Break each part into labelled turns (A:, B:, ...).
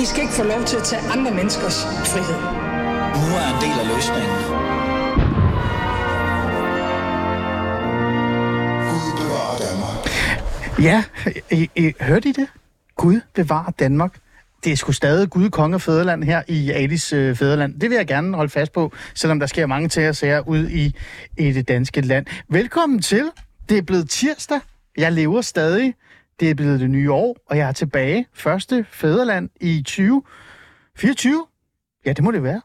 A: I skal ikke få lov til at tage andre menneskers frihed.
B: Nu er en del af løsningen.
C: Gud bevarer Danmark.
D: Ja, I, I, hørte I det? Gud bevarer Danmark. Det er sgu stadig Gud, konge og fædreland her i Alis øh, fædreland. Det vil jeg gerne holde fast på, selvom der sker mange ting og sager ud i, i det danske land. Velkommen til. Det er blevet tirsdag. Jeg lever stadig. Det er blevet det nye år, og jeg er tilbage. Første fædreland i 2024. Ja, det må det være.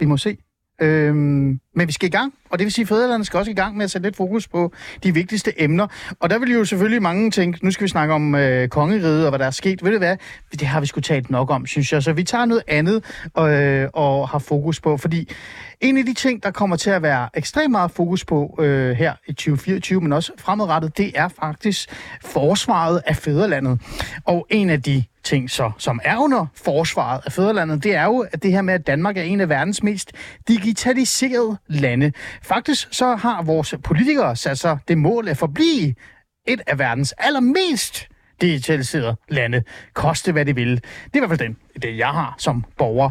D: Vi må se. Øhm, men vi skal i gang, og det vil sige, at fædrelandet skal også i gang med at sætte lidt fokus på de vigtigste emner. Og der vil jo selvfølgelig mange tænke, nu skal vi snakke om øh, kongeriget og hvad der er sket. Ved du hvad? Det har vi sgu talt nok om, synes jeg. Så vi tager noget andet øh, og har fokus på, fordi en af de ting, der kommer til at være ekstremt meget fokus på øh, her i 2024, men også fremadrettet, det er faktisk forsvaret af fædrelandet. Og en af de ting, så, som er under forsvaret af fædrelandet, det er jo at det her med, at Danmark er en af verdens mest digitaliserede lande. Faktisk så har vores politikere sat sig det mål at forblive et af verdens allermest digitaliserede lande. Koste hvad det vil. Det er i hvert fald den, det jeg har som borger.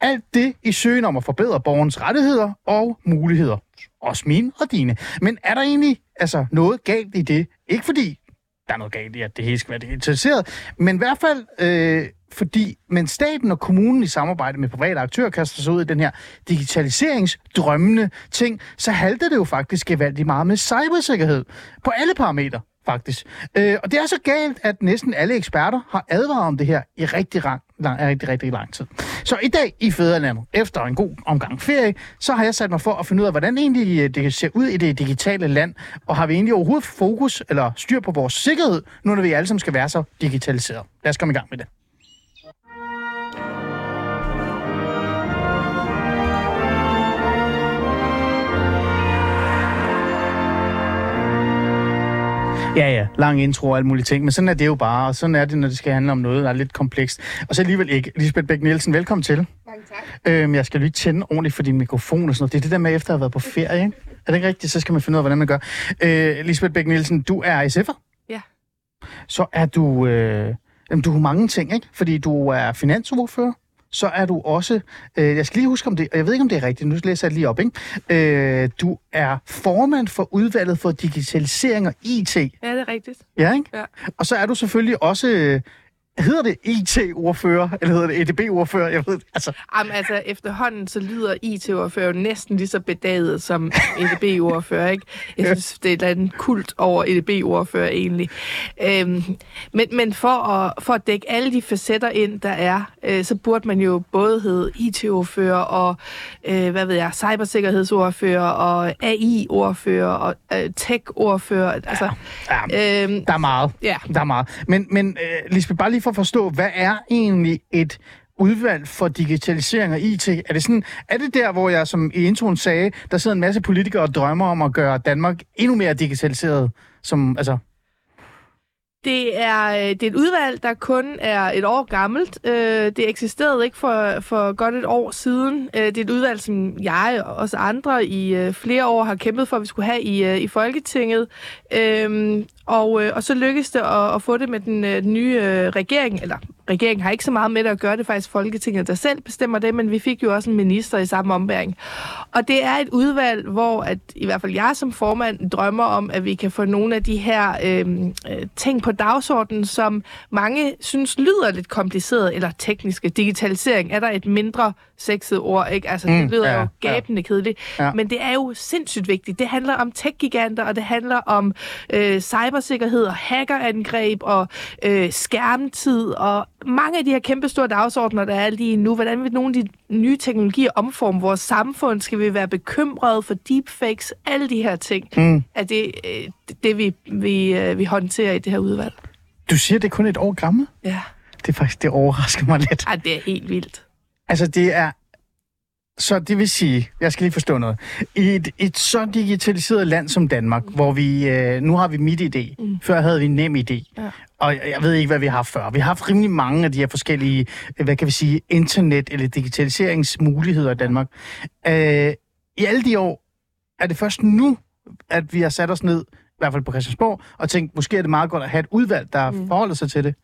D: Alt det i søgen om at forbedre borgernes rettigheder og muligheder. Også mine og dine. Men er der egentlig altså, noget galt i det? Ikke fordi der er noget galt i, at det hele skal være digitaliseret, men i hvert fald øh, fordi, men staten og kommunen i samarbejde med private aktører kaster sig ud i den her digitaliseringsdrømmende ting, så halter det jo faktisk gevaldigt meget med cybersikkerhed på alle parametre faktisk. Øh, og det er så galt, at næsten alle eksperter har advaret om det her i rigtig lang, lang, rigtig, rigtig lang tid. Så i dag i Fæderlandet, efter en god omgang ferie, så har jeg sat mig for at finde ud af, hvordan egentlig øh, det ser ud i det digitale land, og har vi egentlig overhovedet fokus eller styr på vores sikkerhed, nu når vi alle sammen skal være så digitaliseret. Lad os komme i gang med det. Ja, ja, lang intro og alle mulige ting, men sådan er det jo bare, og sådan er det, når det skal handle om noget, der er lidt komplekst. Og så alligevel ikke. Lisbeth Bæk Nielsen, velkommen til.
E: Mange tak.
D: Øhm, jeg skal lige tænde ordentligt for din mikrofon og sådan noget. Det er det der med, efter at have været på ferie, ikke? Er det ikke rigtigt? Så skal man finde ud af, hvordan man gør. Øh, Lisbeth Bæk Nielsen, du er SF'er.
E: Ja.
D: Så er du... Øh, jamen, du har mange ting, ikke? Fordi du er finansordfører. Så er du også... Øh, jeg skal lige huske om det, og jeg ved ikke, om det er rigtigt. Nu læser jeg det lige op, ikke? Øh, du er formand for udvalget for digitalisering og IT.
E: Ja, det er rigtigt.
D: Ja, ikke?
E: Ja.
D: Og så er du selvfølgelig også... Hedder det IT-ordfører, eller hedder det EDB-ordfører? Jeg ved, altså,
E: Jamen, altså, efterhånden så lyder IT-ordfører næsten lige så bedaget som EDB-ordfører, ikke? Jeg synes, det er en kult over EDB-ordfører egentlig. Øhm, men men for, at, for at dække alle de facetter ind, der er, øh, så burde man jo både hedde IT-ordfører og, øh, hvad ved jeg, cybersikkerhedsordfører og AI-ordfører og øh, tech-ordfører. Altså,
D: ja,
E: øhm,
D: der er meget.
E: ja.
D: Der er meget. Men, men øh, Lisbeth, bare lige for at forstå, hvad er egentlig et udvalg for digitalisering og IT? Er det, sådan, er det der, hvor jeg som i introen sagde, der sidder en masse politikere og drømmer om at gøre Danmark endnu mere digitaliseret? Som, altså,
E: Det er, øh, det er et udvalg, der kun er et år gammelt. Øh, det eksisterede ikke for, for godt et år siden. Øh, det er et udvalg, som jeg og os andre i flere år har kæmpet for, at vi skulle have i, i Folketinget. Øhm, og, øh, og så lykkedes det at, at få det med den, øh, nye øh, regering, eller regeringen har ikke så meget med det at gøre, det er faktisk Folketinget, der selv bestemmer det, men vi fik jo også en minister i samme ombæring. Og det er et udvalg, hvor at, i hvert fald jeg som formand drømmer om, at vi kan få nogle af de her øh, øh, ting på dagsordenen, som mange synes lyder lidt kompliceret eller tekniske. Digitalisering er der et mindre sexet ord, ikke? Altså,
D: Mm,
E: det lyder
D: ja,
E: jo gabende kedeligt.
D: Ja.
E: Men det er jo sindssygt vigtigt. Det handler om tech-giganter, og det handler om øh, cybersikkerhed og hackerangreb og øh, skærmtid og mange af de her kæmpe store dagsordner, der er lige nu. Hvordan vil nogle af de nye teknologier omforme vores samfund? Skal vi være bekymrede for deepfakes? Alle de her ting
D: Mm.
E: er det, øh, det vi, vi, øh, vi håndterer i det her udvalg.
D: du siger, det er kun et år gammelt?
E: Ja,
D: Det er faktisk, det overrasker mig lidt.
E: Ej, det er helt vildt.
D: Altså, det er... Så det vil sige, jeg skal lige forstå noget. I et, et så digitaliseret land som Danmark, mm. hvor vi, øh, nu har vi mit idé, mm. før havde vi nem idé.
E: Ja.
D: Og jeg, ved ikke, hvad vi har haft før. Vi har haft rimelig mange af de her forskellige, øh, hvad kan vi sige, internet- eller digitaliseringsmuligheder i Danmark. Øh, I alle de år er det først nu, at vi har sat os ned, hvert fald på Christiansborg, og tænkt, måske er det meget godt at have et udvalg, der mm. forholder sig til det.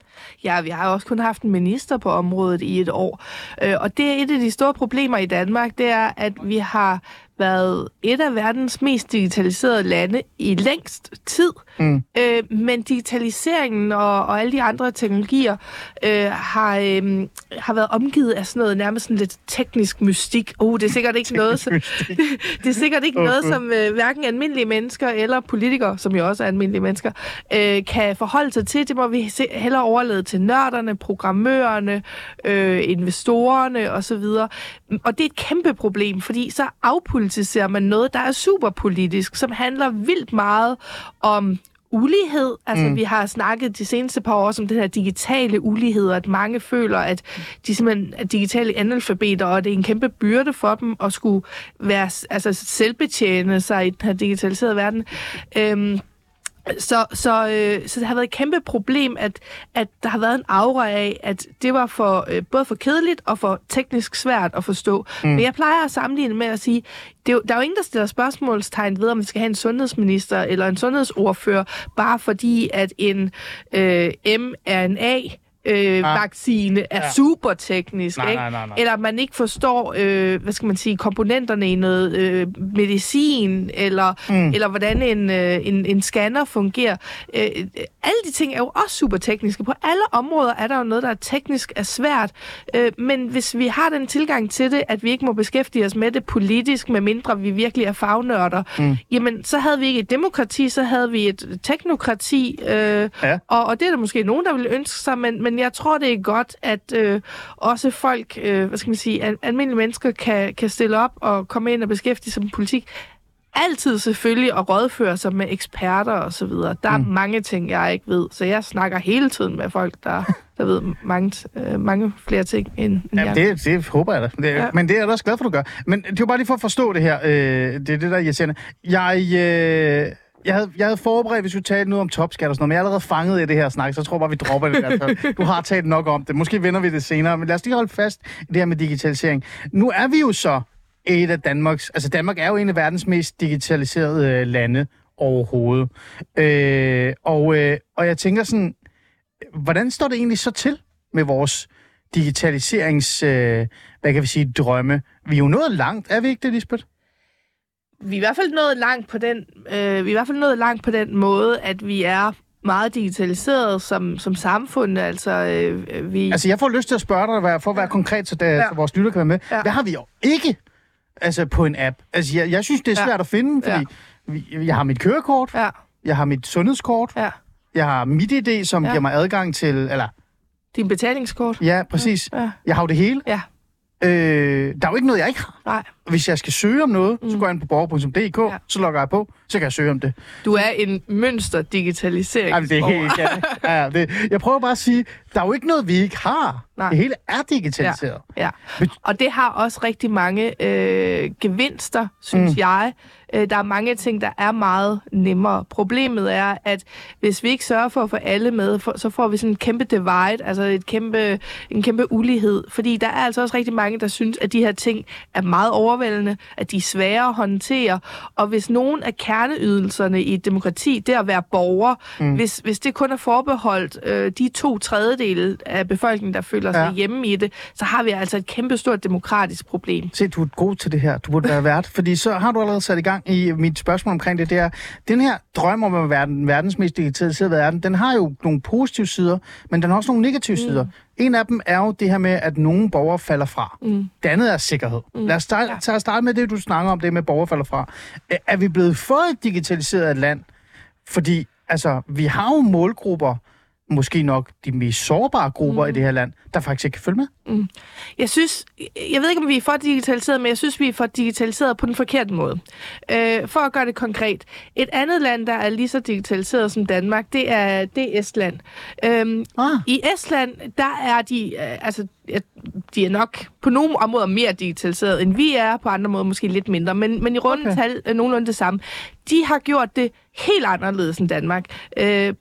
E: Ja, vi har også kun haft en minister på området i et år. Øh, og det er et af de store problemer i Danmark, det er, at vi har været et af verdens mest digitaliserede lande i længst tid. Mm. Øh, men digitaliseringen og, og alle de andre teknologier øh, har, øh, har været omgivet af sådan noget nærmest sådan lidt teknisk mystik. Oh, det er sikkert ikke noget, som, det er sikkert ikke noget, som øh, hverken almindelige mennesker eller politikere, som jo også er almindelige mennesker, øh, kan forholde sig til. Det må vi se, hellere overlade til nørderne, programmørerne, øh, investorerne osv. Og det er et kæmpe problem, fordi så afpolitiserer man noget, der er super politisk, som handler vildt meget om ulighed. Altså, mm. vi har snakket de seneste par år om den her digitale ulighed, og at mange føler, at de simpelthen er digitale analfabeter, og det er en kæmpe byrde for dem at skulle være, altså, selvbetjene sig i den her digitaliserede verden. Øhm, så, så, øh, så det har været et kæmpe problem, at, at der har været en aura af, at det var for øh, både for kedeligt og for teknisk svært at forstå. Mm. Men jeg plejer at sammenligne med at sige, det er der er jo ingen, der stiller spørgsmålstegn ved, om vi skal have en sundhedsminister eller en sundhedsordfører, bare fordi at en øh, mRNA øh, ah. vaccine er ja. super teknisk, nej, ikke? Nej, nej, nej. eller man ikke forstår, øh, hvad skal man sige, komponenterne i noget øh, medicin, eller, mm. eller hvordan en, øh, en, en scanner fungerer. Øh, alle de ting er jo også super tekniske. På alle områder er der jo noget, der er teknisk er svært, øh, men hvis vi har den tilgang til det, at vi ikke må beskæftige os med det politisk, medmindre vi virkelig er fagnørder, mm. jamen så havde vi ikke et demokrati, så havde vi et teknokrati, øh, ja. og, og det er der måske nogen, der vil ønske sig, men, men jeg tror, det er godt, at øh, også folk, øh, hvad skal man sige, al- almindelige mennesker kan, kan stille op og komme ind og beskæftige sig med politik. Altid selvfølgelig at rådføre sig med eksperter og så videre. Der er mm. mange ting, jeg ikke ved, så jeg snakker hele tiden med folk, der, der ved mange, øh, mange flere ting end, end
D: Jamen, det, det håber jeg da. Det, ja. Men det er jeg da også glad for, du gør. Men det er jo bare lige for at forstå det her. Øh, det er det, der er irriterende. Jeg... Øh jeg havde, jeg havde forberedt, hvis vi talte noget om topskat og sådan noget, men jeg er allerede fanget i det her snak, så jeg tror bare, vi dropper det der. Du har talt nok om det. Måske vender vi det senere, men lad os lige holde fast i det her med digitalisering. Nu er vi jo så et af Danmarks... Altså, Danmark er jo en af verdens mest digitaliserede øh, lande overhovedet. Øh, og, øh, og jeg tænker sådan, hvordan står det egentlig så til med vores digitaliserings... Øh, hvad kan vi sige, drømme? Vi er jo nået langt, er vi ikke det, Lisbeth?
E: Vi er i hvert fald nået langt på den, øh, vi er i hvert fald nået langt på den måde, at vi er meget digitaliseret som, som samfund. Altså, øh, vi...
D: altså, jeg får lyst til at spørge dig, for at være konkret, så, der, ja. så vores lytter kan være med. Ja. Hvad har vi jo ikke altså, på en app? Altså, jeg, jeg synes, det er svært ja. at finde, fordi ja. jeg har mit kørekort, ja. jeg har mit sundhedskort, ja. jeg har mit ID, som ja. giver mig adgang til... Eller,
E: Din betalingskort?
D: Ja, præcis. Ja. Jeg har jo det hele. Ja. Øh, der er jo ikke noget, jeg ikke har.
E: Nej.
D: Hvis jeg skal søge om noget, mm. så går jeg ind på borger.dk, ja. så logger jeg på, så kan jeg søge om det.
E: Du er en mønster digitalisering.
D: Jamen, det er helt, ja, ja, det, Jeg prøver bare at sige, der er jo ikke noget, vi ikke har. Nej. Det hele er digitaliseret.
E: Ja, ja. Og det har også rigtig mange øh, gevinster, synes mm. jeg. Øh, der er mange ting, der er meget nemmere. Problemet er, at hvis vi ikke sørger for at få alle med, for, så får vi sådan en kæmpe divide, altså et kæmpe, en kæmpe ulighed. Fordi der er altså også rigtig mange, der synes, at de her ting er meget overvældende, at de er svære at håndtere. Og hvis nogen af kerneydelserne i et demokrati, det at være borger, mm. hvis, hvis det kun er forbeholdt øh, de to tredjedele af befolkningen, der føler sig ja. hjemme i det, så har vi altså et kæmpe stort demokratisk problem.
D: Se, du er god til det her. Du burde være vært, fordi så har du allerede sat i gang i mit spørgsmål omkring det. Det er, den her drøm om at være den verdens mest digitaliserede verden, den har jo nogle positive sider, men den har også nogle negative mm. sider. En af dem er jo det her med, at nogle borgere falder fra. Mm. Det andet er sikkerhed. Mm. Lad os starte, ja. starte med det, du snakker om, det med borgere falder fra. Er vi blevet for digitaliseret et land? Fordi altså, vi har jo målgrupper, måske nok de mest sårbare grupper mm. i det her land, der faktisk ikke kan følge med. Mm.
E: Jeg synes, jeg ved ikke, om vi er for digitaliseret, men jeg synes, vi er for digitaliseret på den forkerte måde. Øh, for at gøre det konkret. Et andet land, der er lige så digitaliseret som Danmark, det er, det er Estland. Øh, ah. I Estland, der er de, øh, altså, de er nok på nogle områder mere digitaliseret, end vi er, på andre måder måske lidt mindre, men, men i rundt okay. tal er nogenlunde det samme. De har gjort det helt anderledes end Danmark. Øh,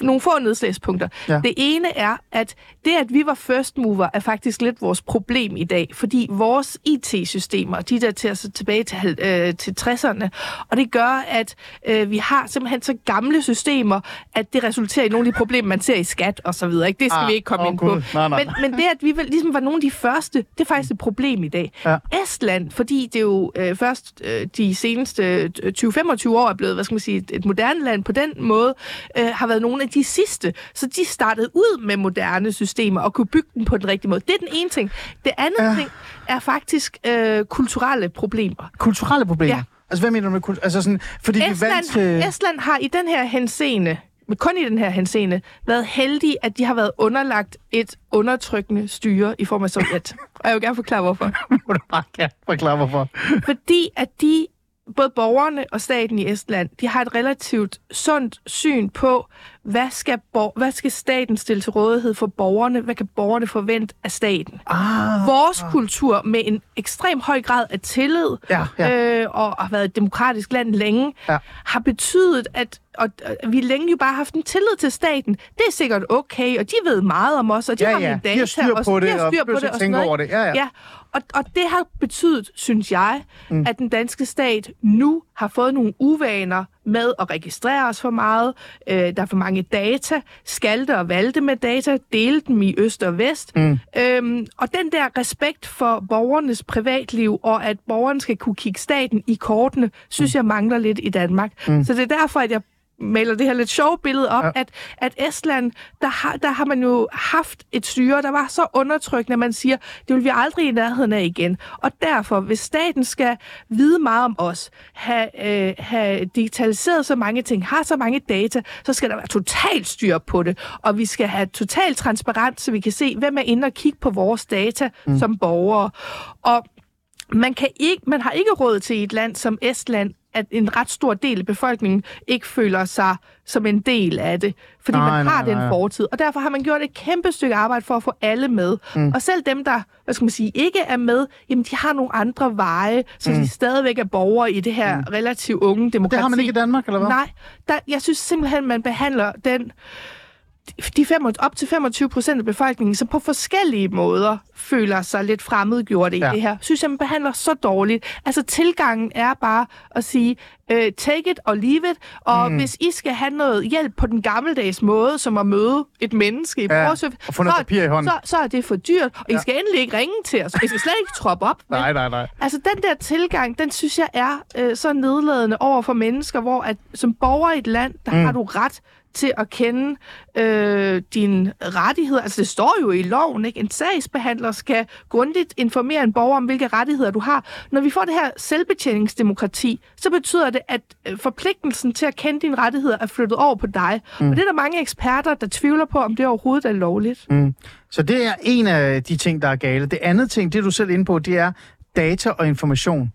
E: nogle få nedslagspunkter. Ja. Det ene er, at det, at vi var first mover, er faktisk faktisk lidt vores problem i dag, fordi vores IT-systemer, de der til os tilbage til, øh, til 60'erne, og det gør, at øh, vi har simpelthen så gamle systemer, at det resulterer i nogle af de problemer, man ser i skat og så videre. Ikke? Det skal
D: Ah,
E: vi ikke komme
D: åh,
E: ind på.
D: Nej, nej.
E: Men, men det, at vi ligesom var nogle af de første, det er faktisk et problem i dag.
D: Ja.
E: Estland, fordi det jo øh, først øh, de seneste øh, 20-25 år er blevet, hvad skal man sige, et, et moderne land på den måde, øh, har været nogle af de sidste. Så de startede ud med moderne systemer og kunne bygge dem på den rigtige måde. Det er den ene ting. Det andet
D: Ja.
E: ting er faktisk øh, kulturelle problemer.
D: Kulturelle problemer.
E: Ja.
D: Altså, hvad mener du med kultur? Altså sådan, fordi vi
E: Estland,
D: vant til...
E: Estland har i den her henseende, men kun i den her henseende, været heldige, at de har været underlagt et undertrykkende styre i form af Sovjet. Og jeg vil gerne forklare, hvorfor.
D: Må du bare gerne forklare, hvorfor.
E: Fordi at de, både borgerne og staten i Estland, de har et relativt sundt syn på, hvad skal, bor- hvad skal staten stille til rådighed for borgerne? Hvad kan borgerne forvente af staten?
D: Ah,
E: Vores kultur med en ekstrem høj grad af tillid,
D: Ja, ja.
E: Øh, og har været et demokratisk land længe,
D: Ja.
E: har betydet, at og, og vi længe jo bare haft en tillid til staten. Det er sikkert okay, og de ved meget om os, og de
D: Ja,
E: har
D: ja.
E: nogle
D: De har
E: data.
D: styr
E: og,
D: på det,
E: de har
D: og
E: styr
D: behøver
E: på det, og
D: tænke
E: sådan noget,
D: over det. Ja, ja.
E: ja. Og, og det har betydet, synes jeg, mm. at den danske stat nu har fået nogle uvaner med at registrere os for meget. Øh, der er for mange data. Skalte og valgte med data. Dele dem i øst og vest. Mm. Øhm, og den der respekt for borgernes privatliv, og at borgerne skal kunne kigge staten i kortene, synes jeg mangler lidt i Danmark. Mm. Så det er derfor, at jeg maler det her lidt sjove billede op,
D: Ja.
E: at, at Estland, der har, der har man jo haft et styre, der var så undertrykkende, at man siger, det vil vi aldrig i nærheden af igen. Og derfor, hvis staten skal vide meget om os, have, øh, have digitaliseret så mange ting, har så mange data, så skal der være totalt styr på det. Og vi skal have total transparent, så vi kan se, hvem er inde og kigge på vores data mm. som borgere. Og man, kan ikke, man har ikke råd til i et land som Estland, at en ret stor del af befolkningen ikke føler sig som en del af det, fordi
D: Nej,
E: man
D: nej,
E: har
D: nej.
E: den fortid. Og derfor har man gjort et kæmpe stykke arbejde for at få alle med. Mm. Og selv dem, der hvad skal man sige, ikke er med, jamen de har nogle andre veje, så mm. de stadigvæk er borgere i det her mm. relativt unge demokrati.
D: Det har man ikke i Danmark, eller hvad?
E: Nej, der, jeg synes simpelthen, man behandler den de fem, op til 25 procent af befolkningen, som på forskellige måder føler sig lidt fremmedgjorte i
D: Ja.
E: det her, synes jeg, man behandler så dårligt. Altså tilgangen er bare at sige, øh, take it or leave it, og mm. hvis I skal have noget hjælp på den gammeldags måde, som at møde et menneske i
D: Ja,
E: borgerservice,
D: og få noget
E: så,
D: papir i hånden.
E: Så, så er det for dyrt, og I skal endelig ikke ringe til os. I skal slet ikke troppe op.
D: Nej, nej, nej.
E: Altså, den der tilgang, den synes jeg er øh, så nedladende over for mennesker, hvor at som borger i et land, der mm. har du ret til at kende øh, dine rettigheder. Altså, det står jo i loven, ikke? En sagsbehandler skal grundigt informere en borger om, hvilke rettigheder du har. Når vi får det her selvbetjeningsdemokrati, så betyder det, at øh, forpligtelsen til at kende dine rettigheder er flyttet over på dig. Mm. Og det er der mange eksperter, der tvivler på, om det overhovedet er lovligt.
D: Mm. Så det er en af de ting, der er gale. Det andet ting, det du selv er inde på, det er data og information.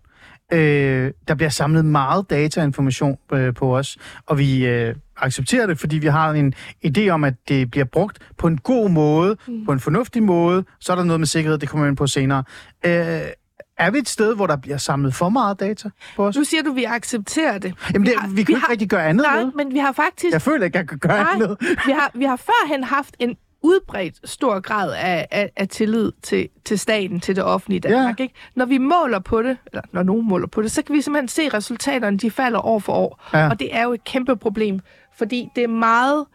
D: Øh, der bliver samlet meget data og information øh, på os, og vi øh, accepterer det, fordi vi har en idé om, at det bliver brugt på en god måde, mm. på en fornuftig måde. Så er der noget med sikkerhed, det kommer vi ind på senere. Øh, er vi et sted, hvor der bliver samlet for meget data på os?
E: Nu siger du, at vi accepterer det.
D: Jamen, det,
E: har-
D: vi, vi kan
E: har-
D: ikke rigtig gøre andet
E: Nej,
D: ved.
E: men vi har faktisk...
D: Jeg føler ikke, jeg kan gøre
E: Nej,
D: andet.
E: vi har, vi har førhen haft en udbredt stor grad af, af, af tillid til, til staten, til det offentlige Danmark. Ikke? Når vi måler på det, eller når nogen måler på det, så kan vi simpelthen se, at resultaterne de falder år for år.
D: Ja.
E: Og det er jo et kæmpe problem, fordi det er meget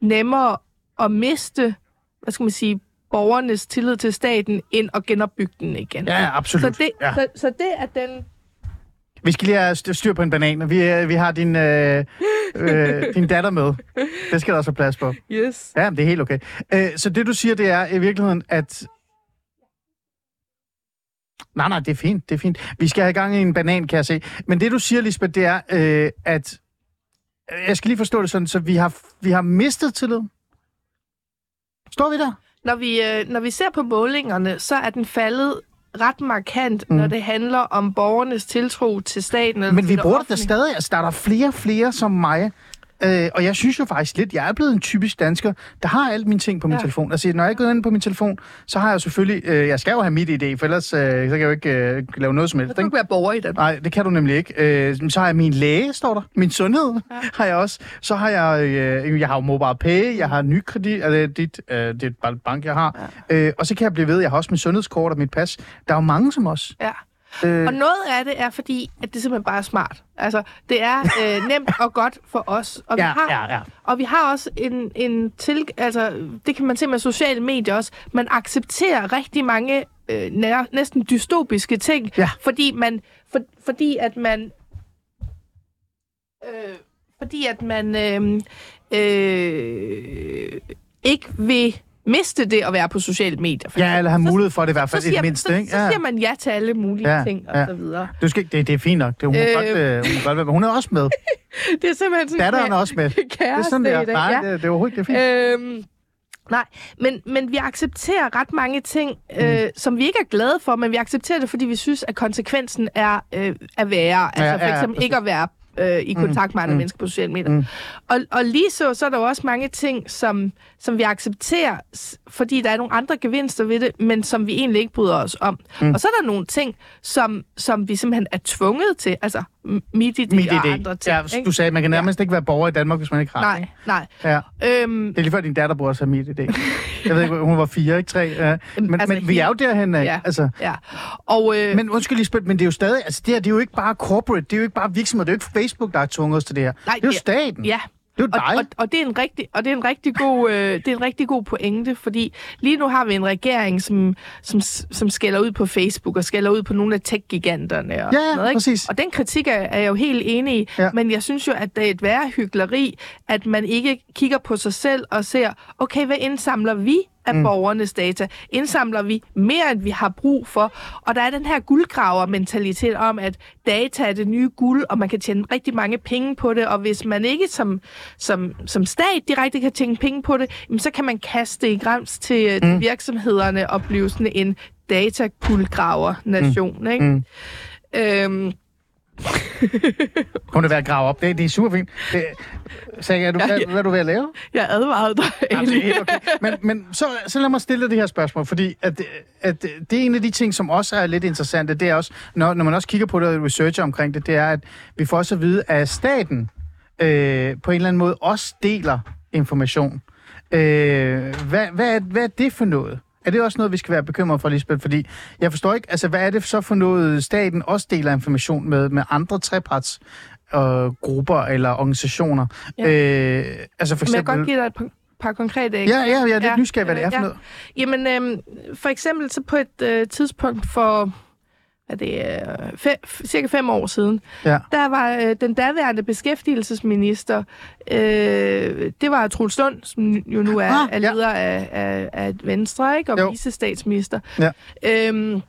E: nemmere at miste, hvad skal man sige, borgernes tillid til staten, end at genopbygge den igen.
D: Ja, absolut.
E: Så det,
D: ja.
E: så, så det er den
D: Vi skal lige have styr- på en banan. Vi, øh, vi har din, øh, øh, din datter med. Det skal der også være plads på.
E: Yes.
D: Ja, det er helt okay. Øh, så det, du siger, det er i virkeligheden, at... Nej, nej, det er fint, det er fint. Vi skal have gang i en banan, kan jeg se. Men det, du siger, Lisbeth, det er, øh, at... Jeg skal lige forstå det sådan, så vi har, vi har mistet tillid. Står vi der?
E: Når vi, øh, når vi ser på målingerne, så er den faldet ret markant, mm. når det handler om borgernes tiltro til staten.
D: Men vi bruger det da stadig. Altså, der er der flere flere som mig, Øh, og jeg synes jo faktisk lidt, jeg er blevet en typisk dansker, der har alle mine ting på min ja. Telefon. Altså, når jeg går ind på min telefon, så har jeg selvfølgelig... Øh, jeg skal jo have mit idé, for ellers øh, så kan jeg jo ikke øh, lave noget som helst.
E: Så kan
D: ikke?
E: du være borger i Danmark.
D: Nej, det kan du nemlig ikke. Øh, så har jeg min læge, står der. Min sundhed ja. har jeg også. Så har jeg, øh, jeg har jo mobile pay, jeg har nykredit, eller dit, øh, er et bank, jeg har. Ja. Øh, og så kan jeg blive ved, jeg har også mit sundhedskort og mit pas. Der er jo mange som os.
E: Ja.
D: Øh,
E: Og noget af det er fordi, at det simpelthen bare er smart. Altså, det er øh, nemt og godt for os. Og vi
D: ja,
E: har,
D: ja, ja.
E: Og vi har også en, en til... Altså, det kan man se med sociale medier også. Man accepterer rigtig mange øh, nær, næsten dystopiske ting,
D: Ja.
E: fordi man... For, fordi at man... Øh, fordi at man øh, øh, ikke vil miste det at være på sociale medier. for
D: Ja, eller have mulighed for det i hvert fald
E: så
D: i det
E: siger,
D: mindste.
E: så,
D: ikke?
E: så siger man ja til alle mulige
D: Ja,
E: ja, ting, og
D: ja.
E: så videre.
D: Du skal, det, det er fint nok. Det, hun,
E: Øh.
D: godt, øh, hun, må godt være, hun er også med.
E: Det er simpelthen sådan
D: Datteren er også med. Det er sådan, det er. Nej,
E: ja.
D: det, det er overhovedet ikke det er fint.
E: Øhm, nej, men, men vi accepterer ret mange ting, øh, mm. som vi ikke er glade for, men vi accepterer det, fordi vi synes, at konsekvensen er øh, at være. Altså
D: ja,
E: for
D: ja,
E: eksempel
D: præcis.
E: ikke at være øh, i kontakt med andre
D: mm.
E: mennesker på sociale medier.
D: Mm.
E: Og, og lige så, så er der jo også mange ting, som, som vi accepterer, fordi der er nogle andre gevinster ved det, men som vi egentlig ikke bryder os om. Mm. Og så er der nogle ting, som, som vi simpelthen er tvunget til, altså m- mit idé
D: Mit
E: og andre ting.
D: Ja,
E: ikke?
D: du sagde, at man kan nærmest ikke være borger i Danmark, hvis man ikke har
E: Nej, nej.
D: Ja.
E: Øhm,
D: Det er lige før, din datter bruger sig mit idé. Jeg ved ikke, hun var fire, ikke tre. Ja. Men,
E: altså,
D: men vi er jo derhen af.
E: Ja.
D: Altså,
E: ja. Og, øh,
D: men undskyld lige men det er jo stadig, altså det her, det er jo ikke bare corporate, det er jo ikke bare virksomheder, det er jo ikke Facebook, der har tvunget os til det her.
E: Nej,
D: det er jo staten.
E: ja,
D: Det er
E: og, og, og, det er en rigtig, og det er en rigtig god, øh, det er en rigtig god pointe, fordi lige nu har vi en regering, som, som, som skælder ud på Facebook og skælder ud på nogle af tech-giganterne. Og
D: Ja, ja,
E: sådan noget, ikke?
D: præcis.
E: Og den kritik er, er jeg jo helt enig i,
D: Ja.
E: men jeg synes jo, at det er et værre hyggeleri, at man ikke kigger på sig selv og ser, okay, hvad indsamler vi af mm. borgernes data? Indsamler vi mere, end vi har brug for? Og der er den her guldgraver-mentalitet om, at data er det nye guld, og man kan tjene rigtig mange penge på det, og hvis man ikke som, som, som stat direkte kan tjene penge på det, jamen, så kan man kaste det i grams til, mm. til virksomhederne og blive sådan en dataguldgraver-nation. Mm. Ikke? Mm. Øhm,
D: Hun er ved at grave op. Det, det er super fint. Det, Saga, er du, hvad, hvad er du ved at lave?
E: jeg advarede dig,
D: det er helt okay. Men, men så, så lad mig stille dig det her spørgsmål, fordi at, at det er en af de ting, som også er lidt interessante, det er også, når, når man også kigger på det og researcher omkring det, det er, at vi får også at vide, at staten øh, på en eller anden måde også deler information. Øh, hvad, hvad, er, hvad er det for noget? Er det også noget, vi skal være bekymret for, Lisbeth? Fordi jeg forstår ikke, altså hvad er det så for noget, staten også deler information med, med andre treparts øh, grupper eller organisationer?
E: Ja.
D: Øh, altså for
E: Men jeg
D: eksempel...
E: kan godt give dig et par, par konkrete
D: Ja, ja, jeg er lidt
E: Ja,
D: nysgerrig, hvad det er for
E: ja.
D: noget.
E: Jamen, øhm, for eksempel så på et øh, tidspunkt for er det øh, fem, cirka fem år siden,
D: Ja.
E: der var øh, den daværende beskæftigelsesminister, øh, det var Truls Lund, som jo nu er,
D: Ah,
E: er
D: ja.
E: leder af, af, af Venstre, ikke? og
D: Jo.
E: vicestatsminister.
D: Ja.
E: Øhm,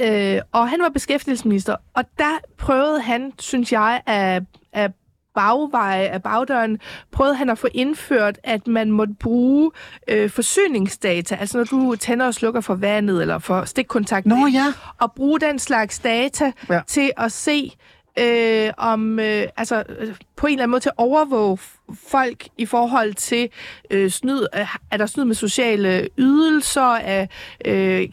E: øh, og han var beskæftigelsesminister, og der prøvede han, synes jeg, at, at bagveje af bagdøren, prøvede han at få indført, at man måtte bruge øh, forsyningsdata, altså når du tænder og slukker for vandet eller for stikkontakt,
D: Nå ja.
E: og bruge den slags data
D: Ja.
E: til at se, øh, om øh, altså på en eller anden måde til at overvåge folk i forhold til øh, snyd, øh, er der snyd med sociale ydelser, af, øh,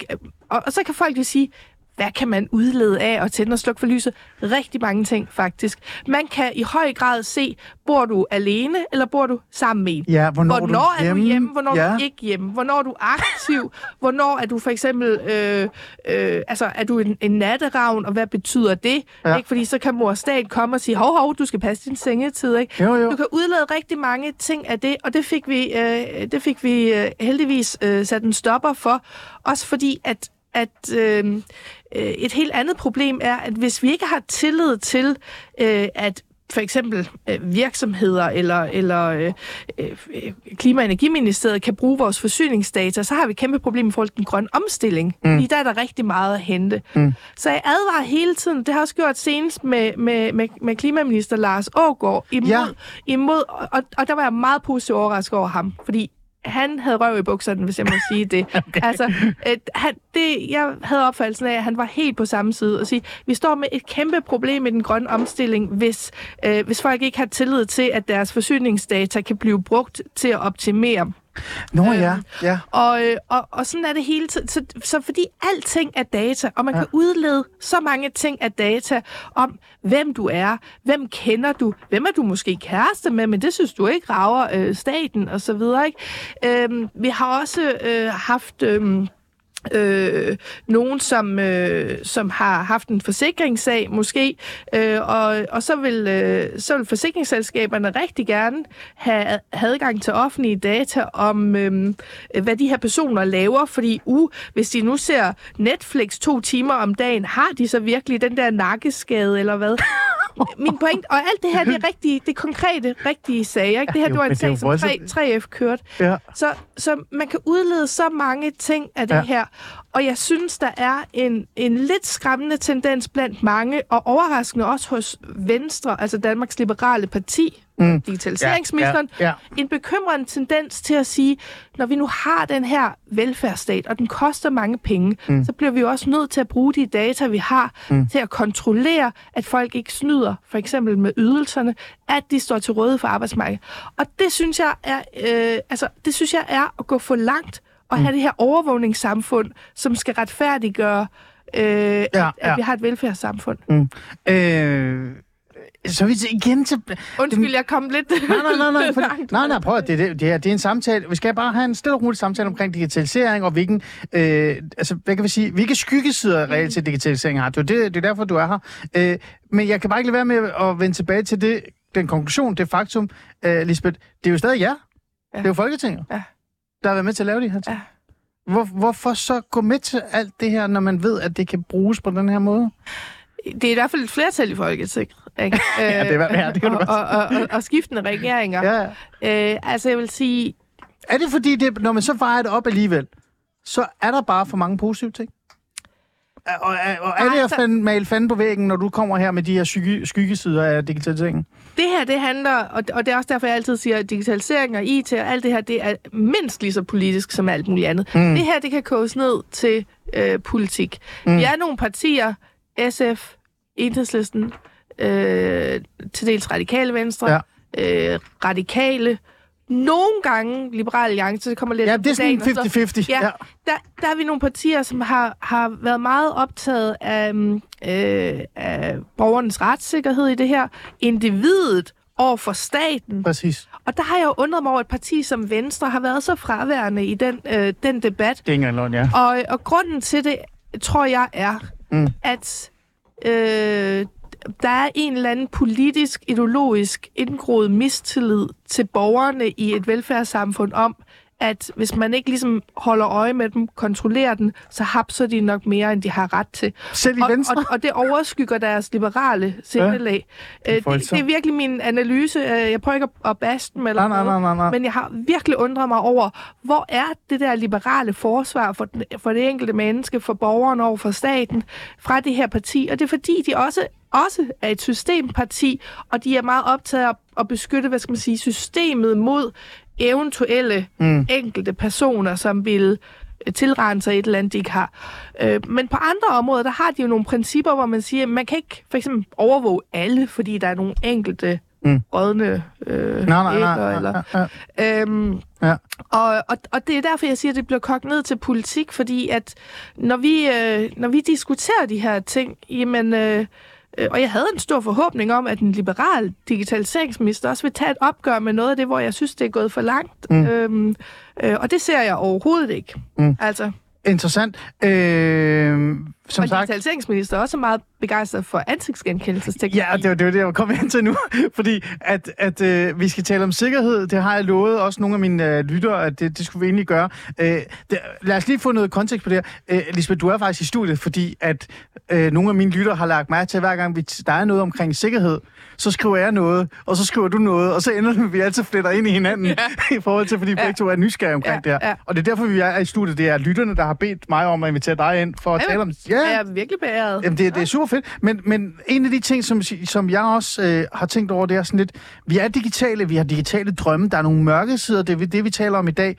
E: og, og så kan folk jo sige, hvad kan man udlede af at tænde og slukke for lyset? Rigtig mange ting, faktisk. Man kan i høj grad se, bor du alene, eller bor du sammen med en?
D: Ja, hvornår,
E: Hvornår
D: er du hjemme?
E: er du hjemme, hvornår
D: ja.
E: du ikke hjemme, hvornår er du aktiv, hvornår er du for eksempel, øh, øh, altså er du en, en natteravn, og hvad betyder det?
D: Ja.
E: Ikke? Fordi så kan mor stat komme og sige, hov, hov, du skal passe din sengetid. Ikke?
D: Jo, jo.
E: Du kan udlade rigtig mange ting af det, og det fik vi, øh, det fik vi øh, heldigvis øh, sat en stopper for. Også fordi, at at øh, øh, et helt andet problem er, at hvis vi ikke har tillid til, øh, at for eksempel øh, virksomheder eller, eller øh, øh, Klima- og Energiministeriet kan bruge vores forsyningsdata, så har vi et kæmpe problem i forhold til den grønne omstilling. Mm. Fordi der er der rigtig meget at hente. Mm. Så jeg advarer hele tiden, det har jeg også gjort senest med, med, med, med klimaminister Lars Ågaard, imod,
D: ja.
E: imod og, og der var jeg meget positivt overrasket over ham, fordi han havde røv i bukserne, hvis jeg må sige det. okay. Altså, øh, han, det, jeg havde opfattelsen af, at han var helt på samme side og sige, vi står med et kæmpe problem med den grønne omstilling, hvis, øh, hvis folk ikke har tillid til, at deres forsyningsdata kan blive brugt til at optimere
D: Nå ja, ja.
E: og, øh, og, og sådan er det hele tiden. Så, så fordi alting er data, og man ja. kan udlede så mange ting af data om, hvem du er, hvem kender du, hvem er du måske kæreste med, men det synes du ikke rager øh, staten og så videre. Ikke? Øhm, vi har også øh, haft... Øh, øh, nogen, som, øh, som har haft en forsikringssag måske, øh, og, og så, vil, øh, så vil forsikringsselskaberne rigtig gerne have, adgang til offentlige data om, øh, hvad de her personer laver, fordi uh, hvis de nu ser Netflix to timer om dagen, har de så virkelig den der nakkeskade, eller hvad? Min point, og alt det her, det er rigtige, det er konkrete, rigtige sager. Ikke? Det her,
D: Jo,
E: det var en sag, som 3, 3F kørte.
D: Ja.
E: Så, så man kan udlede så mange ting af det
D: ja.
E: her. Og jeg synes, der er en, en lidt skræmmende tendens blandt mange, og overraskende også hos Venstre, altså Danmarks Liberale Parti, mm. digitaliseringsministeren,
D: Ja, ja,
E: en bekymrende tendens til at sige, når vi nu har den her velfærdsstat, og den koster mange penge, mm. så bliver vi jo også nødt til at bruge de data, vi har, mm. til at kontrollere, at folk ikke snyder, for eksempel med ydelserne, at de står til rådighed for arbejdsmarkedet. Og det synes jeg er, øh, altså, det synes jeg er at gå for langt, og have det her overvågningssamfund, som skal retfærdiggøre, øh, ja, at,
D: ja.
E: at vi har et velfærdssamfund.
D: Øh, så vi igen til...
E: Undskyld, jeg kom lidt
D: Nej, nej, nej, nej, for, nej, nej, prøv at det, det, det, her, det er en samtale. Vi skal bare have en stille og rolig samtale omkring digitalisering, og hvilken, øh, altså, hvad kan vi sige, hvilke skyggesider reelt til digitalisering har. Det er, det, det er derfor, du er her. Øh, men jeg kan bare ikke lade være med at vende tilbage til det, den konklusion, det faktum, øh, Lisbeth, det er jo stadig jer. Ja. Det er jo Folketinget,
E: Ja.
D: Der har været med til at lave de her ting.
E: Ja.
D: Hvor, hvorfor så gå med til alt det her, når man ved, at det kan bruges på den her måde?
E: det er i hvert fald et flertal i Folketinget. Ikke?
D: Ja, det er ja, det kan du
E: og, og, og, og, og skiftende regeringer.
D: Ja.
E: Øh, altså, jeg vil sige,
D: Er det fordi, det, når man så vejer det op alligevel, så er der bare for mange positive ting? Og, og, og er det at
E: så-
D: fande, male fanden på væggen, når du kommer her med de her skygge, skyggesider af digitaliseringen?
E: det her, det handler, og, og det er også derfor, jeg altid siger, at digitalisering og IT og alt det her, det er mindst lige så politisk som alt muligt andet. Mm. Det her, det kan koges ned til øh, politik. Mm. Vi er nogle partier, SF, Enhedslisten, øh, til dels radikale venstre, ja. øh, radikale, nogle gange liberale alliance, det kommer lidt
D: Ja, det er sådan
E: og så-
D: 50-50.
E: Ja,
D: Ja.
E: Der, der er vi nogle partier, som har, har været meget optaget af, mm, øh, af borgernes retssikkerhed i det her, individet over for staten.
D: Præcis.
E: Og der har jeg jo undret mig over, at et parti som Venstre har været så fraværende i den, øh, den debat.
D: Det er ikke engang ja.
E: Og, og grunden til det, tror jeg, er, mm. at øh, der er en eller anden politisk, ideologisk indgroet mistillid til borgerne i et velfærdssamfund om, at hvis man ikke ligesom holder øje med dem, kontrollerer den, så hapser de nok mere, end de har ret til.
D: Selv i
E: og,
D: Venstre?
E: Og, og det overskygger deres liberale sindelag. Ja, det, det,
D: voldsomt.
E: det er virkelig min analyse. Øh, Jeg prøver ikke at- baste dem eller
D: Nej, nej,
E: noget,
D: nej, nej, nej.
E: men jeg har virkelig undret mig over, hvor er det der liberale forsvar for, den- for det enkelte menneske, for borgeren over for staten, fra det her parti. Og det er fordi, de også, også er et systemparti, og de er meget optaget af at beskytte, hvad skal man sige, systemet mod eventuelle mm. enkelte personer, som vil øh, tilrende sig et eller andet, de ikke har. Øh, men på andre områder, der har de jo nogle principper, hvor man siger, at man kan ikke for eksempel overvåge alle, fordi der er nogle enkelte mm. rådne øh,
D: Nej, nej, nej, nej,
E: eller,
D: nej, nej.
E: Øhm,
D: Ja.
E: og, og, og det er derfor, jeg siger, at det bliver kogt ned til politik, fordi at når vi, øh, når vi diskuterer de her ting, jamen, øh, og jeg havde en stor forhåbning om, at en liberal digitaliseringsminister også vil tage et opgør med noget af det, hvor jeg synes, det er gået for langt. Mm. Øhm, øh, og det ser jeg overhovedet ikke. Mm. Altså,
D: Interessant. Øh, som
E: og
D: sagt,
E: digitaliseringsminister er også meget begejstret for ansigtsgenkendelsesteknologi.
D: Ja, det var det, var det jeg var kommet hen til nu. Fordi at, at øh, vi skal tale om sikkerhed, det har jeg lovet også nogle af mine øh, lyttere, at det, det skulle vi egentlig gøre. Øh, det, lad os lige få noget kontekst på det her. Øh, Lisbeth, du er faktisk i studiet, fordi at øh, nogle af mine lyttere har lagt mærke til, at hver gang vi, der er noget omkring sikkerhed, så skriver jeg noget, og så skriver du noget, og så ender det, vi altid fletter ind i hinanden ja. i forhold til, fordi
E: Ja.
D: begge to er nysgerrige omkring
E: Ja,
D: det her.
E: ja.
D: Og det er derfor, vi er i studiet. Det er lytterne, der har bedt mig om at invitere dig ind for at
E: Jamen.
D: tale om... Ja.
E: Er jeg virkelig beæret.
D: Jamen, det, det er super fedt. Men, men en af de ting, som, som jeg også øh, har tænkt over, det er sådan lidt, vi er digitale, vi har digitale drømme, der er nogle mørke sider, det er det, vi taler om i dag.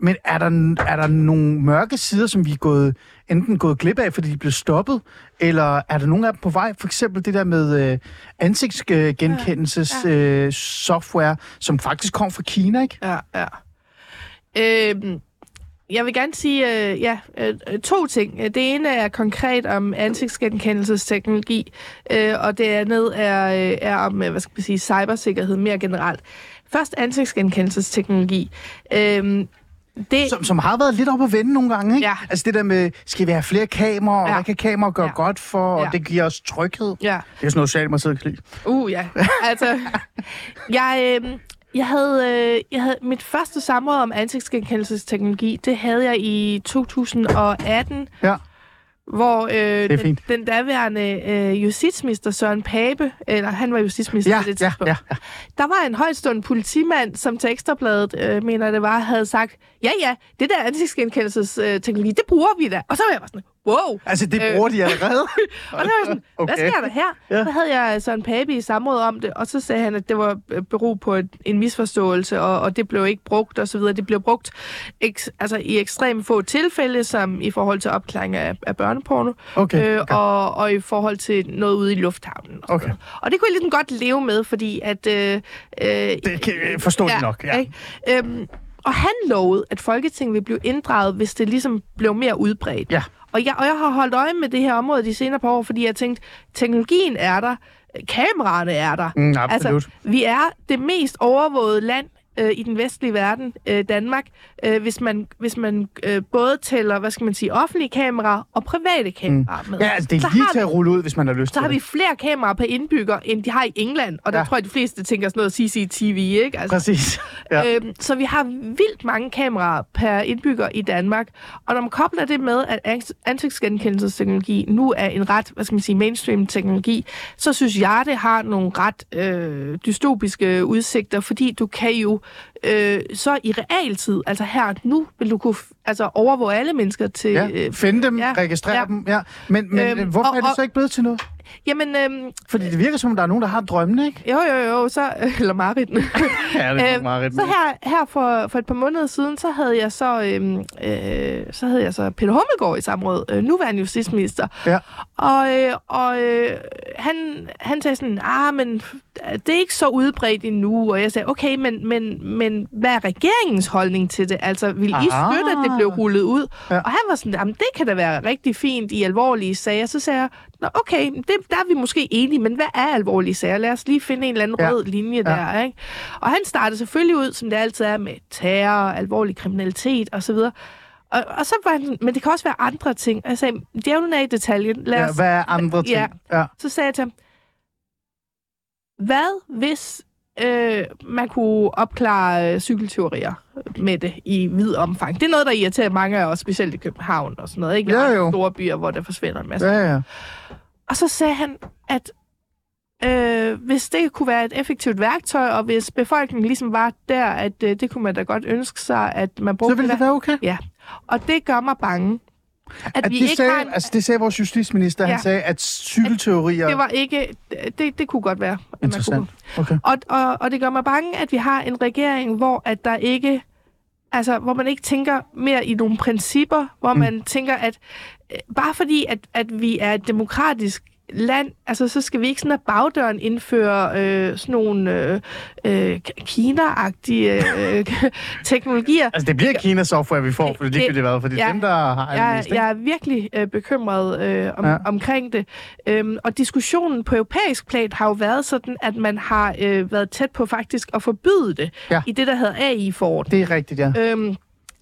D: Men er der, er der nogle mørke sider, som vi er gået, enten gået glip af, fordi de er blevet stoppet, eller er der nogle af dem på vej? For eksempel det der med øh, ansigtsgenkendelses ja, ja. øh, software, som faktisk kom fra Kina, ikke?
E: Ja, ja. Øhm, jeg vil gerne sige øh, ja, øh, to ting. Det ene er konkret om ansigtsgenkendelsesteknologi, øh, og det andet er, øh, er om øh, hvad skal man sige, cybersikkerhed mere generelt. Først ansigtsgenkendelsesteknologi. Øh, det,
D: Som, som har været lidt op at vende nogle gange, ikke?
E: Ja.
D: Altså det der med, skal vi have flere kameraer, og
E: Ja.
D: hvad kan kameraer gøre
E: Ja.
D: godt for, og
E: Ja.
D: det giver os tryghed.
E: ja.
D: Det er sådan noget, Socialdemokratiet kan lide.
E: Uh, ja. Altså, jeg, øh, jeg, havde, øh, jeg havde mit første samråd om ansigtsgenkendelsesteknologi, det havde jeg i 2018,
D: Ja.
E: hvor øh, den, den daværende øh, justitsminister Søren Pape, eller han var justitsminister
D: Ja,
E: på det
D: ja,
E: tidspunkt,
D: ja, ja.
E: der var en højtstående politimand, som til Ekstrabladet, øh, mener det var, havde sagt, ja ja, det der ansigtsgenkendelsesteknologi, det bruger vi da. Og så var jeg bare sådan, wow.
D: Altså, det
E: Øh.
D: bruger de allerede.
E: Og så var sådan, okay. hvad sker der her?
D: Ja.
E: Så havde jeg Søren Pape i samråd om det, og så sagde han, at det var øh, bero på et, en misforståelse, og, og det blev ikke brugt og så videre. Det blev brugt eks, altså, i ekstremt få tilfælde, som i forhold til opklaring af, af børneporno,
D: Okay,
E: øh,
D: okay.
E: og, og i forhold til noget ude i lufthavnen. Og,
D: Okay.
E: og det kunne jeg ligesom godt leve med, fordi at... Øh, øh,
D: Det kan jeg forstå ja, nok, ja.
E: Ikke? Øhm, og han lovede, at Folketinget ville blive inddraget, hvis det ligesom blev mere udbredt.
D: Ja.
E: Og jeg, og jeg har holdt øje med det her område de senere par år, fordi jeg tænkte, teknologien er der, kameraerne er der.
D: Mm, absolut.
E: Altså, vi er det mest overvågede land øh, i den vestlige verden, øh, Danmark, øh, hvis man, hvis man øh, både tæller, hvad skal man sige, offentlige kameraer og private kameraer med.
D: Ja, altså, det
E: Så
D: er lige
E: har
D: til at rulle ud, hvis man har lyst
E: så
D: til
E: har vi
D: det.
E: flere kameraer per indbygger, end de har i England. Og der
D: Ja.
E: tror jeg, de fleste tænker sådan noget CCTV, ikke? Altså,
D: Præcis. Ja.
E: Øhm, så vi har vildt mange kameraer per indbygger i Danmark. Og når man kobler det med, at ans- ansigtsgenkendelsesteknologi nu er en ret, hvad skal man sige, mainstream teknologi, så synes jeg, det har nogle ret øh, dystopiske udsigter, fordi du kan jo øh, så i realtid, altså her nu, vil du kunne altså overvåge alle mennesker til...
D: Ja,
E: Øh,
D: finde dem,
E: ja,
D: registrere
E: ja.
D: dem. Ja. Men, men
E: Øhm,
D: hvorfor
E: og-
D: er det så ikke blevet til noget?
E: jamen, øhm,
D: Fordi det virker som, om der er nogen, der har drømmene, ikke?
E: jo, jo, jo, så... Eller Marit.
D: Ja, det
E: Øhm, så her, her for, for et par måneder siden, så havde jeg så, øhm, øh, så havde jeg så Peter Hummelgaard i samråd, øh, nuværende justitsminister.
D: Ja.
E: Og, øh, og øh, han, han sagde sådan, ah, men det er ikke så udbredt endnu. Og jeg sagde, okay, men, men, men hvad er regeringens holdning til det? Altså, vil I
D: Ah.
E: støtte, at det blev rullet ud?
D: Ja.
E: Og han var sådan, jamen det kan da være rigtig fint i alvorlige sager. Så sagde jeg, Nå, okay, det, der er vi måske enige, men hvad er alvorlige sager? Lad os lige finde en eller anden
D: Ja.
E: rød linje
D: Ja.
E: der, ikke? Og han startede selvfølgelig ud, som det altid er, med terror, alvorlig kriminalitet osv. Og, og så var han men det kan også være andre ting. Og jeg sagde, djævlen er i detaljen. Lad
D: Ja,
E: os,
D: hvad er andre ting?
E: Ja.
D: Ja.
E: Så sagde jeg til ham, hvad hvis øh, man kunne opklare øh, cykelteorier med det i vid omfang? Det er noget, der irriterer mange af os, specielt i København og sådan noget. Ikke?
D: Ja, jo.
E: Store byer, hvor der forsvinder en masse.
D: Ja, ja.
E: Og så sagde han, at øh, hvis det kunne være et effektivt værktøj, og hvis befolkningen ligesom var der, at øh, det kunne man da godt ønske sig, at man
D: Så
E: brugte
D: vil det være okay?
E: Ja, og det gør mig bange. At,
D: At
E: vi
D: det,
E: ikke
D: sagde,
E: har en,
D: altså, det sagde vores justitsminister, ja. han sagde, at cykelteorier...
E: det var ikke, det, det kunne godt være.
D: Interessant. Okay.
E: Og, og, og det gør mig bange, at vi har en regering, hvor at der ikke, altså hvor man ikke tænker mere i nogle principper, hvor mm. man tænker, at øh, bare fordi, at, at vi er et demokratisk land, altså så skal vi ikke sådan af bagdøren indføre øh, sådan nogle øh, øh, Kina-agtige øh, teknologier.
D: Altså, det bliver Kina-software, vi får, for det,
E: Det-
D: det, det været, for det er
E: ja.
D: dem, der har
E: Jeg,
D: ikke?
E: jeg er virkelig øh, bekymret øh, om,
D: Ja.
E: omkring det. Øhm, og diskussionen på europæisk plan har jo været sådan, at man har øh, været tæt på faktisk at forbyde det
D: Ja.
E: i det, der hedder AI-forordning.
D: Det er rigtigt, ja.
E: Øhm,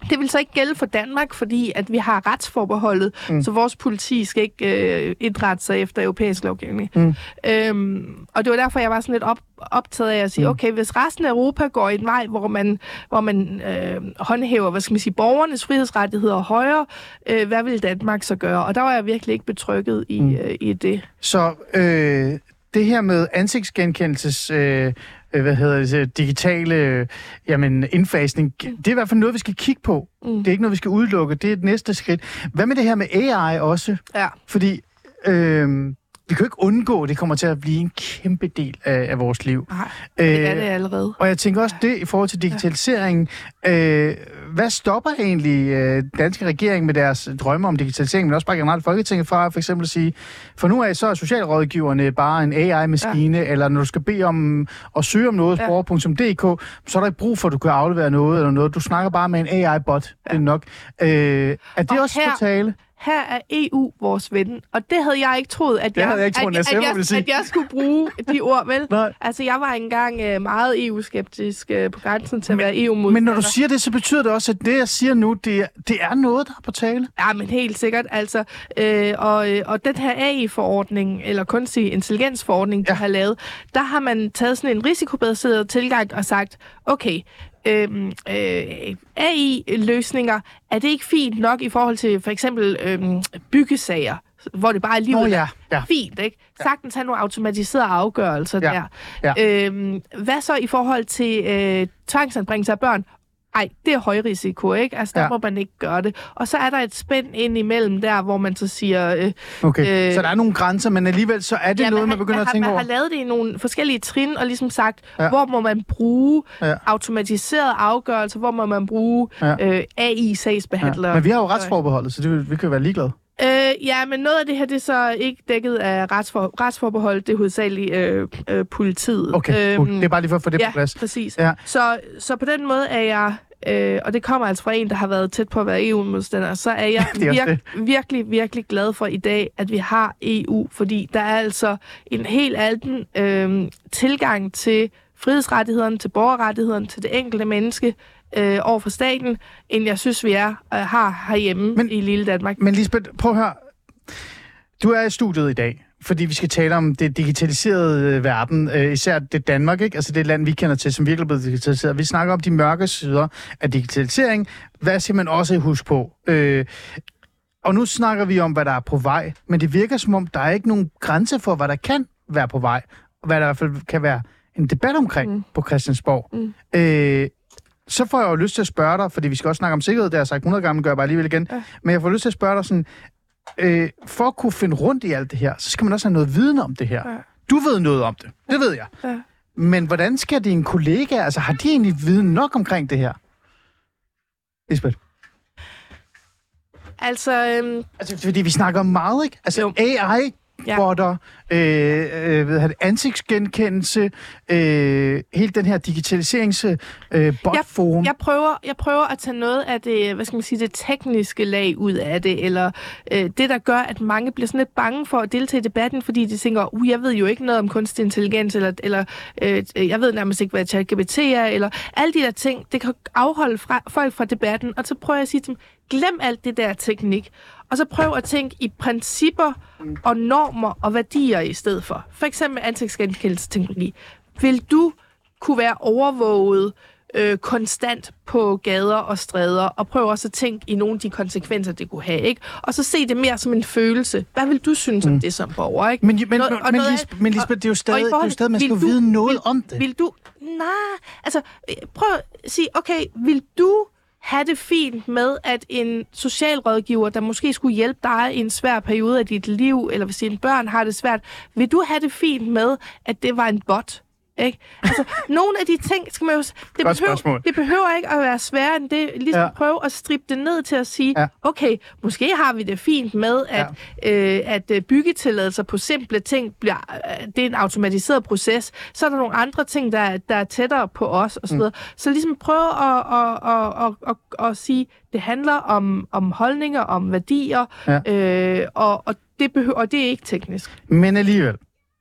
E: det vil så ikke gælde for Danmark, fordi at vi har retsforbeholdet, mm. så vores politi skal ikke øh, indrette sig efter europæisk lovgivning.
D: Mm.
E: Øhm, og det var derfor, jeg var sådan lidt op, optaget af at sige,
D: Mm.
E: okay, hvis resten af Europa går en vej, hvor man, hvor man øh, håndhæver, hvad skal man sige, borgernes frihedsrettigheder højere, øh, hvad vil Danmark så gøre? Og der var jeg virkelig ikke betrykket i,
D: Mm.
E: øh, i det.
D: Så øh, det her med ansigtsgenkendelses øh, hvad hedder det, digitale øh, jamen, indfasning. Det er i hvert fald noget, vi skal kigge på.
E: Mm.
D: Det er ikke noget, vi skal udelukke. Det er et næste skridt. Hvad med det her med AI også?
E: Ja.
D: Fordi øh, vi kan jo ikke undgå, at det kommer til at blive en kæmpe del af, af vores liv.
E: Nej, det er
D: Øh,
E: det allerede.
D: Og jeg tænker også det i forhold til digitaliseringen. Øh, hvad stopper egentlig øh, danske regering med deres drømme om digitalisering, men også bare generelt Folketinget fra for eksempel at sige, for nu af så er socialrådgiverne bare en AI-maskine, ja. eller når du skal bede om at søge om noget,
E: Ja.
D: borger.dk, så er der ikke brug for, at du kan aflevere noget eller noget. Du snakker bare med en AI-bot. Ja. Det er nok. Øh, er det
E: Og
D: også
E: her-
D: på tale?
E: Her er EU vores ven, og det havde jeg ikke troet, at, jeg,
D: havde jeg ikke troet,
E: at,
D: at
E: at, jeg,
D: ville sige.
E: at jeg skulle bruge de ord, vel?
D: Nej.
E: Altså, jeg var engang øh, meget EU-skeptisk øh, på grænsen til at være EU-modstander.
D: Men når du siger det, så betyder det også, at det, jeg siger nu, det er, det er noget, der er på tale.
E: Ja, men helt sikkert. Altså, øh, og, øh, og den her AI-forordning, eller kunstig intelligens-forordning, de
D: Ja.
E: har lavet, der har man taget sådan en risikobaseret tilgang og sagt, okay, øhm, øh, AI-løsninger, er det ikke fint nok i forhold til for eksempel øhm, byggesager, hvor det bare er livet
D: Nå ja, ja.
E: fint, ikke? Sagtens have nogle automatiserede afgørelser
D: Ja,
E: der.
D: ja.
E: Øhm, hvad så i forhold til øh, tvangsanbringelse af børn? Ej, det er høj risiko, ikke? Altså, der
D: Ja.
E: må man ikke gøre det. Og så er der et spænd ind imellem der, hvor man så siger... Øh,
D: Okay,
E: Øh,
D: så der er nogle grænser, men alligevel så er det
E: ja,
D: noget, man
E: har-
D: begynder
E: man
D: at tænke
E: man
D: over.
E: har lavet det i nogle forskellige trin, og ligesom sagt,
D: Ja.
E: hvor må man bruge
D: Ja.
E: automatiserede afgørelser, hvor må man bruge
D: ja.
E: øh, AI-sagsbehandlere.
D: Ja. Men vi har jo retsforbeholdet, så det, vi kan jo være ligeglade.
E: Øh, ja, men noget af det her, det er så ikke dækket af retsfor, retsforbehold. Det er hovedsageligt øh, øh, politiet.
D: Okay, cool. det er bare lige for at få det
E: Øhm, ja,
D: på plads.
E: præcis.
D: Ja.
E: Så, så på den måde er jeg, øh, og det kommer altså fra en, der har været tæt på at være EU-modstander, så er jeg
D: er
E: virk, virkelig, virkelig glad for i dag, at vi har EU, fordi der er altså en helt anden øh, tilgang til frihedsrettighederne, til borgerrettighederne, til det enkelte menneske øh, over for staten, end jeg synes, vi er øh, har herhjemme
D: Men-
E: i lille Danmark.
D: Men Lisbeth, prøv at høre. Du er i studiet i dag, fordi vi skal tale om det digitaliserede øh, verden, øh, især det Danmark, ikke? altså det land, vi kender til, som virkelig er blevet digitaliseret. Vi snakker om de mørke sider af digitalisering. Hvad skal man også huske på? Øh, og nu snakker vi om, hvad der er på vej, men det virker som om, der er ikke nogen grænse for, hvad der kan være på vej, og hvad der i hvert fald kan være en debat omkring mm. på Christiansborg. Mm. Øh, så får jeg jo lyst til at spørge dig, fordi vi skal også snakke om sikkerhed, det har jeg sagt 100 gange, gør jeg bare alligevel igen. Ja. Men jeg får lyst til at spørge dig sådan, øh, for at kunne finde rundt i alt det her, så skal man også have noget viden om det her.
E: Ja.
D: Du ved noget om det, det ved jeg.
E: Ja.
D: Men hvordan skal dine kollegaer, altså har de egentlig viden nok omkring det her? Lisbeth?
E: Altså, øhm,
D: Altså, fordi vi snakker om meget, ikke? Altså,
E: Jo.
D: AI,
E: Ja.
D: botter, øh, øh, hedder det, ansigtsgenkendelse, øh, hele den her digitaliserings øh, botforum.
E: jeg prøver, jeg prøver at tage noget af det, hvad skal man sige, det tekniske lag ud af det, eller øh, det, der gør, at mange bliver sådan lidt bange for at deltage i debatten, fordi de tænker, uh, jeg ved jo ikke noget om kunstig intelligens, eller, eller øh, jeg ved nærmest ikke, hvad ChatGPT er, eller alle de der ting, det kan afholde fra, folk fra debatten, og så prøver jeg at sige til dem, glem alt det der teknik, og så prøv at tænke i principper og normer og værdier i stedet for. For eksempel ansigtsgenkendelsesteknologi. Vil du kunne være overvåget øh, konstant på gader og stræder, og prøv også at tænke i nogle af de konsekvenser, det kunne have, ikke? Og så se det mere som en følelse. Hvad vil du synes om det som borger, ikke?
D: Men, men,
E: Noget-
D: men,
E: og
D: men,
E: noget
D: Lisbeth, men Lisbeth, det er jo stadig,
E: i
D: det er jo
E: forhold-
D: stadig man skal
E: du-
D: vide noget
E: vil,
D: om det.
E: Vil du... Nej, altså, øh, prøv at sige, okay, vil du have det fint med, at en socialrådgiver, der måske skulle hjælpe dig i en svær periode af dit liv, eller hvis dine børn har det svært, vil du have det fint med, at det var en bot? Ikke? Altså, nogle af de ting skal man jo... Det
D: Godt
E: behøver,
D: spørgsmål.
E: det behøver ikke at være sværere end det. Ligesom
D: Ja.
E: prøve at strippe det ned til at sige,
D: Ja.
E: okay, måske har vi det fint med, at, ja. øh, at øh, byggetilladelser på simple ting, bliver, øh, det er en automatiseret proces. Så er der nogle andre ting, der, der er tættere på os osv. Mm. Så ligesom prøve at, at, at, at, at, at sige, det handler om, om holdninger, om værdier,
D: Ja.
E: øh, og, og, det behøver, og det er ikke teknisk.
D: Men alligevel,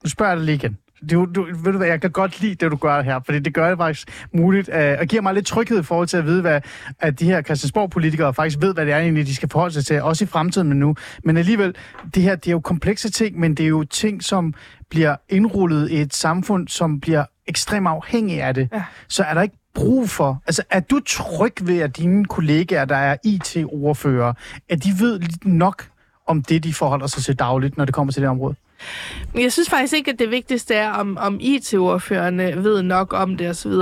D: nu spørger jeg dig lige igen. Du, du, ved du hvad, jeg kan godt lide det, du gør her, fordi det gør det faktisk muligt, øh, og giver mig lidt tryghed i forhold til at vide, hvad, at de her Christiansborg-politikere faktisk ved, hvad det er egentlig, de skal forholde sig til, også i fremtiden, men nu. Men alligevel, det her, det er jo komplekse ting, men det er jo ting, som bliver indrullet i et samfund, som bliver ekstremt afhængig af det.
E: Ja.
D: Så er der ikke brug for, altså er du tryg ved, at dine kollegaer, der er IT-ordfører, at de ved lidt nok om det, de forholder sig til dagligt, når det kommer til det område?
E: Men jeg synes faktisk ikke, at det vigtigste er, om, om IT-ordførende ved nok om det osv.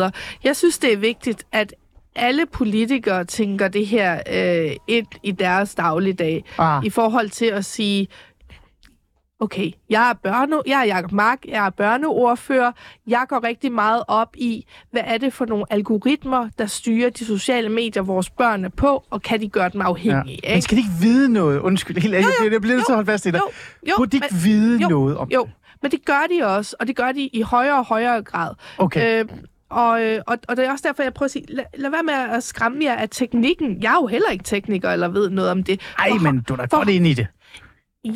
E: Jeg synes, det er vigtigt, at alle politikere tænker det her øh, ind i deres dagligdag,
D: Ah.
E: i forhold til at sige, okay, jeg er, børne, jeg er Jacob Mark, jeg er børneordfører, jeg går rigtig meget op i, hvad er det for nogle algoritmer, der styrer de sociale medier, vores børn er på, og kan de gøre dem afhængige,
D: Men
E: ikke?
D: skal de ikke vide noget? Undskyld, helt ærligt, jeg bliver- nødt til at holde fast i dig.
E: Jo, jo,
D: Burde de ikke
E: men-
D: vide
E: jo,
D: noget om
E: Jo,
D: det?
E: men det gør de også, og det gør de i højere og højere grad.
D: Okay.
E: Øh, og, øh, og, og det er også derfor, jeg prøver at sige, lad, lad være med at skræmme jer af teknikken. Jeg er jo heller ikke tekniker eller ved noget om det.
D: Ej,
E: For-
D: men du er da godt ind i det.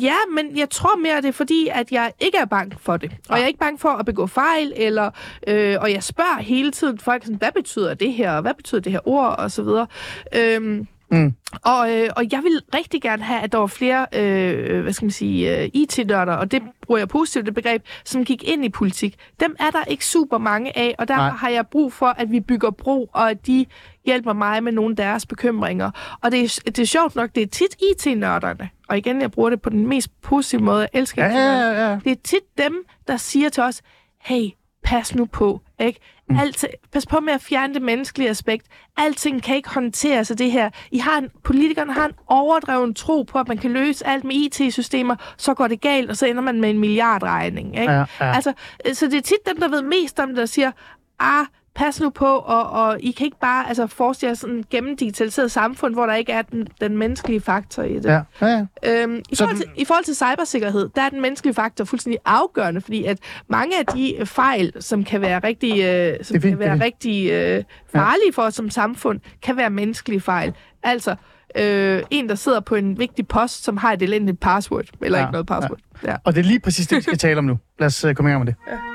E: Ja, men jeg tror mere, det er fordi, at jeg ikke er bange for det. Og
D: Ah.
E: jeg er ikke bange for at begå fejl, eller, øh, og jeg spørger hele tiden folk, sådan, hvad betyder det her, og hvad betyder det her ord, og så videre. Øhm,
D: Mm.
E: og, øh, og jeg vil rigtig gerne have, at der var flere, øh, hvad skal man sige, øh, IT-nørder, og det bruger jeg positivt det begreb, som gik ind i politik. Dem er der ikke super mange af, og
D: Nej.
E: har jeg brug for, at vi bygger bro, og at de hjælper mig med nogle af deres bekymringer. Og det er, det er sjovt nok, det er tit IT-nørderne, og igen, jeg bruger det på den mest positive måde, jeg elsker
D: Ja, ja, ja.
E: Det er tit dem, der siger til os, hey, pas nu på, ikke?
D: Mm.
E: Alt, pas på med at fjerne det menneskelige aspekt. Alting kan ikke håndteres af det her. I har en, politikerne har en overdreven tro på, at man kan løse alt med IT-systemer, så går det galt, og så ender man med en milliardregning. Ikke?
D: Ja, ja.
E: Altså, så det er tit dem, der ved mest om det, der siger, ah, pas nu på, og, og I kan ikke bare altså, forestille jer sådan et gennemdigitaliseret samfund, hvor der ikke er den, den menneskelige faktor i det.
D: Ja, ja, ja.
E: Øhm, i,
D: Så
E: forhold til, I forhold til cybersikkerhed, der er den menneskelige faktor fuldstændig afgørende, fordi at mange af de øh, fejl, som kan være rigtig, øh, som
D: fint,
E: kan være rigtig øh, farlige for os som samfund, kan være menneskelige fejl. Altså, øh, en, der sidder på en vigtig post, som har et elendigt password, eller
D: Ja,
E: ikke noget password. Ja. Ja.
D: Og det er lige præcis det, vi skal tale om nu. Lad os uh, komme i gang med det. Du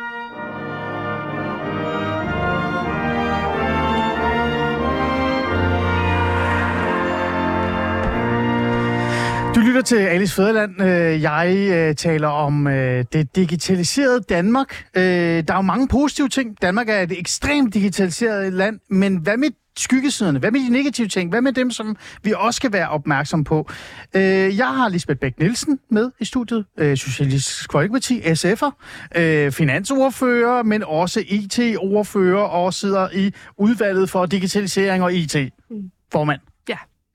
D: lytter til Alice Fæderland. Øh, jeg øh, taler om øh, det digitaliserede Danmark. Der er jo mange positive ting. Danmark er et ekstremt digitaliseret land, men hvad med skyggesiderne? Hvad med de negative ting? Hvad med dem, som vi også skal være opmærksom på? Øh, Jeg har Lisbeth Bæk Nielsen med i studiet. Øh, Socialistisk Folkeparti, SF'er, øh, finansordfører, men også IT-ordfører og sidder i udvalget for digitalisering og IT. Formand.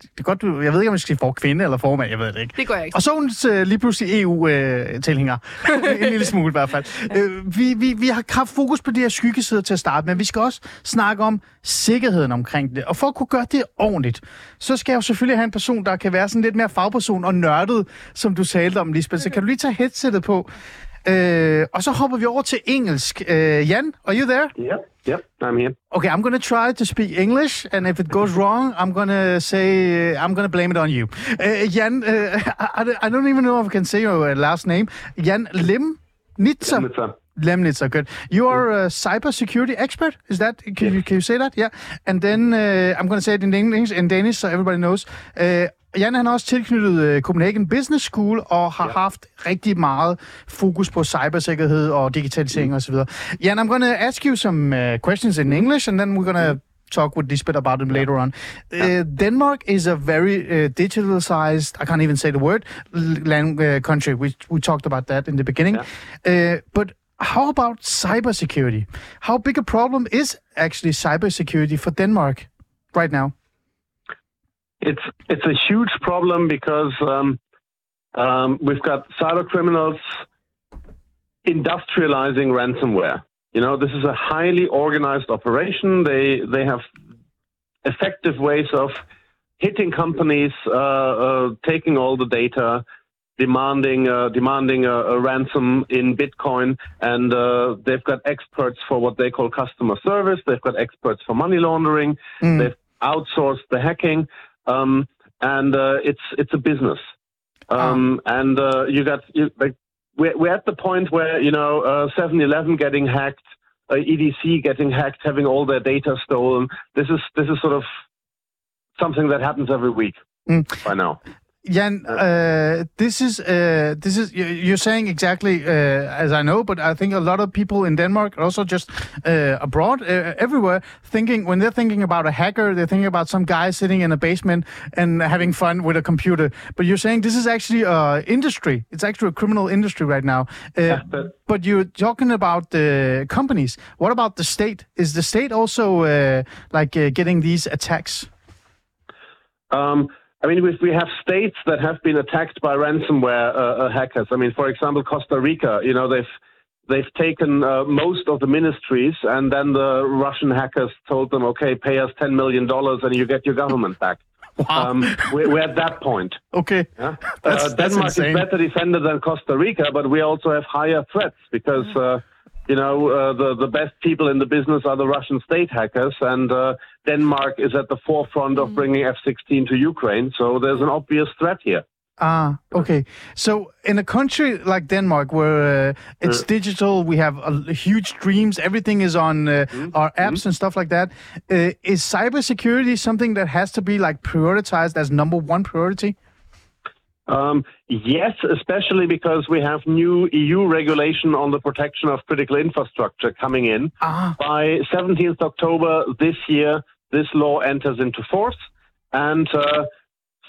E: Ja.
D: Det er godt, du, jeg ved ikke, om jeg skal sige for kvinde eller formand, jeg ved det ikke.
E: Det går jeg ikke.
D: Og så er hun øh, lige pludselig EU-tilhænger. en lille smule i hvert fald. Øh, vi, vi, vi har haft fokus på de her skyggesider til at starte, men vi skal også snakke om sikkerheden omkring det. Og for at kunne gøre det ordentligt, så skal jeg jo selvfølgelig have en person, der kan være sådan lidt mere fagperson og nørdet, som du talte om, Lisbeth. Så kan du lige tage headsettet på? Øh, og så hopper vi over til engelsk. Øh, Jan, are you there?
F: Yep, yep, I'm here.
D: Okay, I'm going to try to speak English, and if it goes wrong, I'm going to say, I'm going to blame it on you. Uh, Jan, uh, I, I don't even know if I can say your uh, last name. Jan Limnitzer.
F: Limnitzer.
D: Lemnitzer, good. You are a cybersecurity expert, is that, can, you, can you say that? Yeah. And then uh, I'm going to say it in English, in Danish, so everybody knows. Uh, Jan han er også tilknyttet uh, Copenhagen Business School og har
F: Ja.
D: haft rigtig meget fokus på cybersikkerhed og digitalisering mm. osv. Jan, I'm going to ask you some uh, questions in English, and then we're going to talk with Lisbeth about them later on. Uh, Denmark is a very uh, digitalized, I can't even say the word, l- lang- uh, country. We, we talked about that in the beginning. Uh, but how about cybersecurity? How big a problem is actually cybersecurity for Denmark right now?
F: It's it's a huge problem because um, um, we've got cyber criminals industrializing ransomware. You know, this is a highly organized operation. They they have effective ways of hitting companies, uh, uh, taking all the data, demanding uh, demanding a, a ransom in Bitcoin, and uh, they've got experts for what they call customer service. They've got experts for money laundering.
D: Mm.
F: They've outsourced the hacking, um, and uh, it's it's a business. Um, And uh, you got you, like we're, we're at the point where you know uh, 7-Eleven getting hacked, uh, EDC getting hacked, having all their data stolen. This is this is sort of something that happens every week
D: Mm.
F: by now.
D: Jan, uh, this is uh, this is you- you're saying exactly uh, as I know, but I think a lot of people in Denmark, also just uh, abroad, uh, everywhere, thinking when they're thinking about a hacker, they're thinking about some guy sitting in a basement and having fun with a computer. But you're saying this is actually a industry. It's actually a criminal industry right now. Uh,
F: but-
D: but you're talking about the companies. What about the state? Is the state also uh, like uh, getting these attacks?
F: Um, I mean, if we have states that have been attacked by ransomware uh, uh, hackers. I mean, for example, Costa Rica. You know, they've they've taken uh, most of the ministries, and then the Russian hackers told them, "Okay, pay us ten million dollars, and you get your government back." Um, we're, we're at that point.
D: Okay.
F: Yeah?
D: That's-
F: uh,
D: that's
F: Denmark
D: insane.
F: is better defended than Costa Rica, but we also have higher threats because, uh, you know, uh, the, the best people in the business are the Russian state hackers, and uh, Denmark is at the forefront of bringing F 16 to Ukraine. So there's an obvious threat here.
D: Ah, okay. So in a country like Denmark, where uh, it's digital, we have uh, huge dreams, everything is on uh, our apps and stuff like that. Uh, is cybersecurity something that has to be like prioritized as number one priority?
F: Um, yes, especially because we have new EU regulation on the protection of critical infrastructure coming in.
D: Ah,
F: By 17th October this year, this law enters into force, and uh,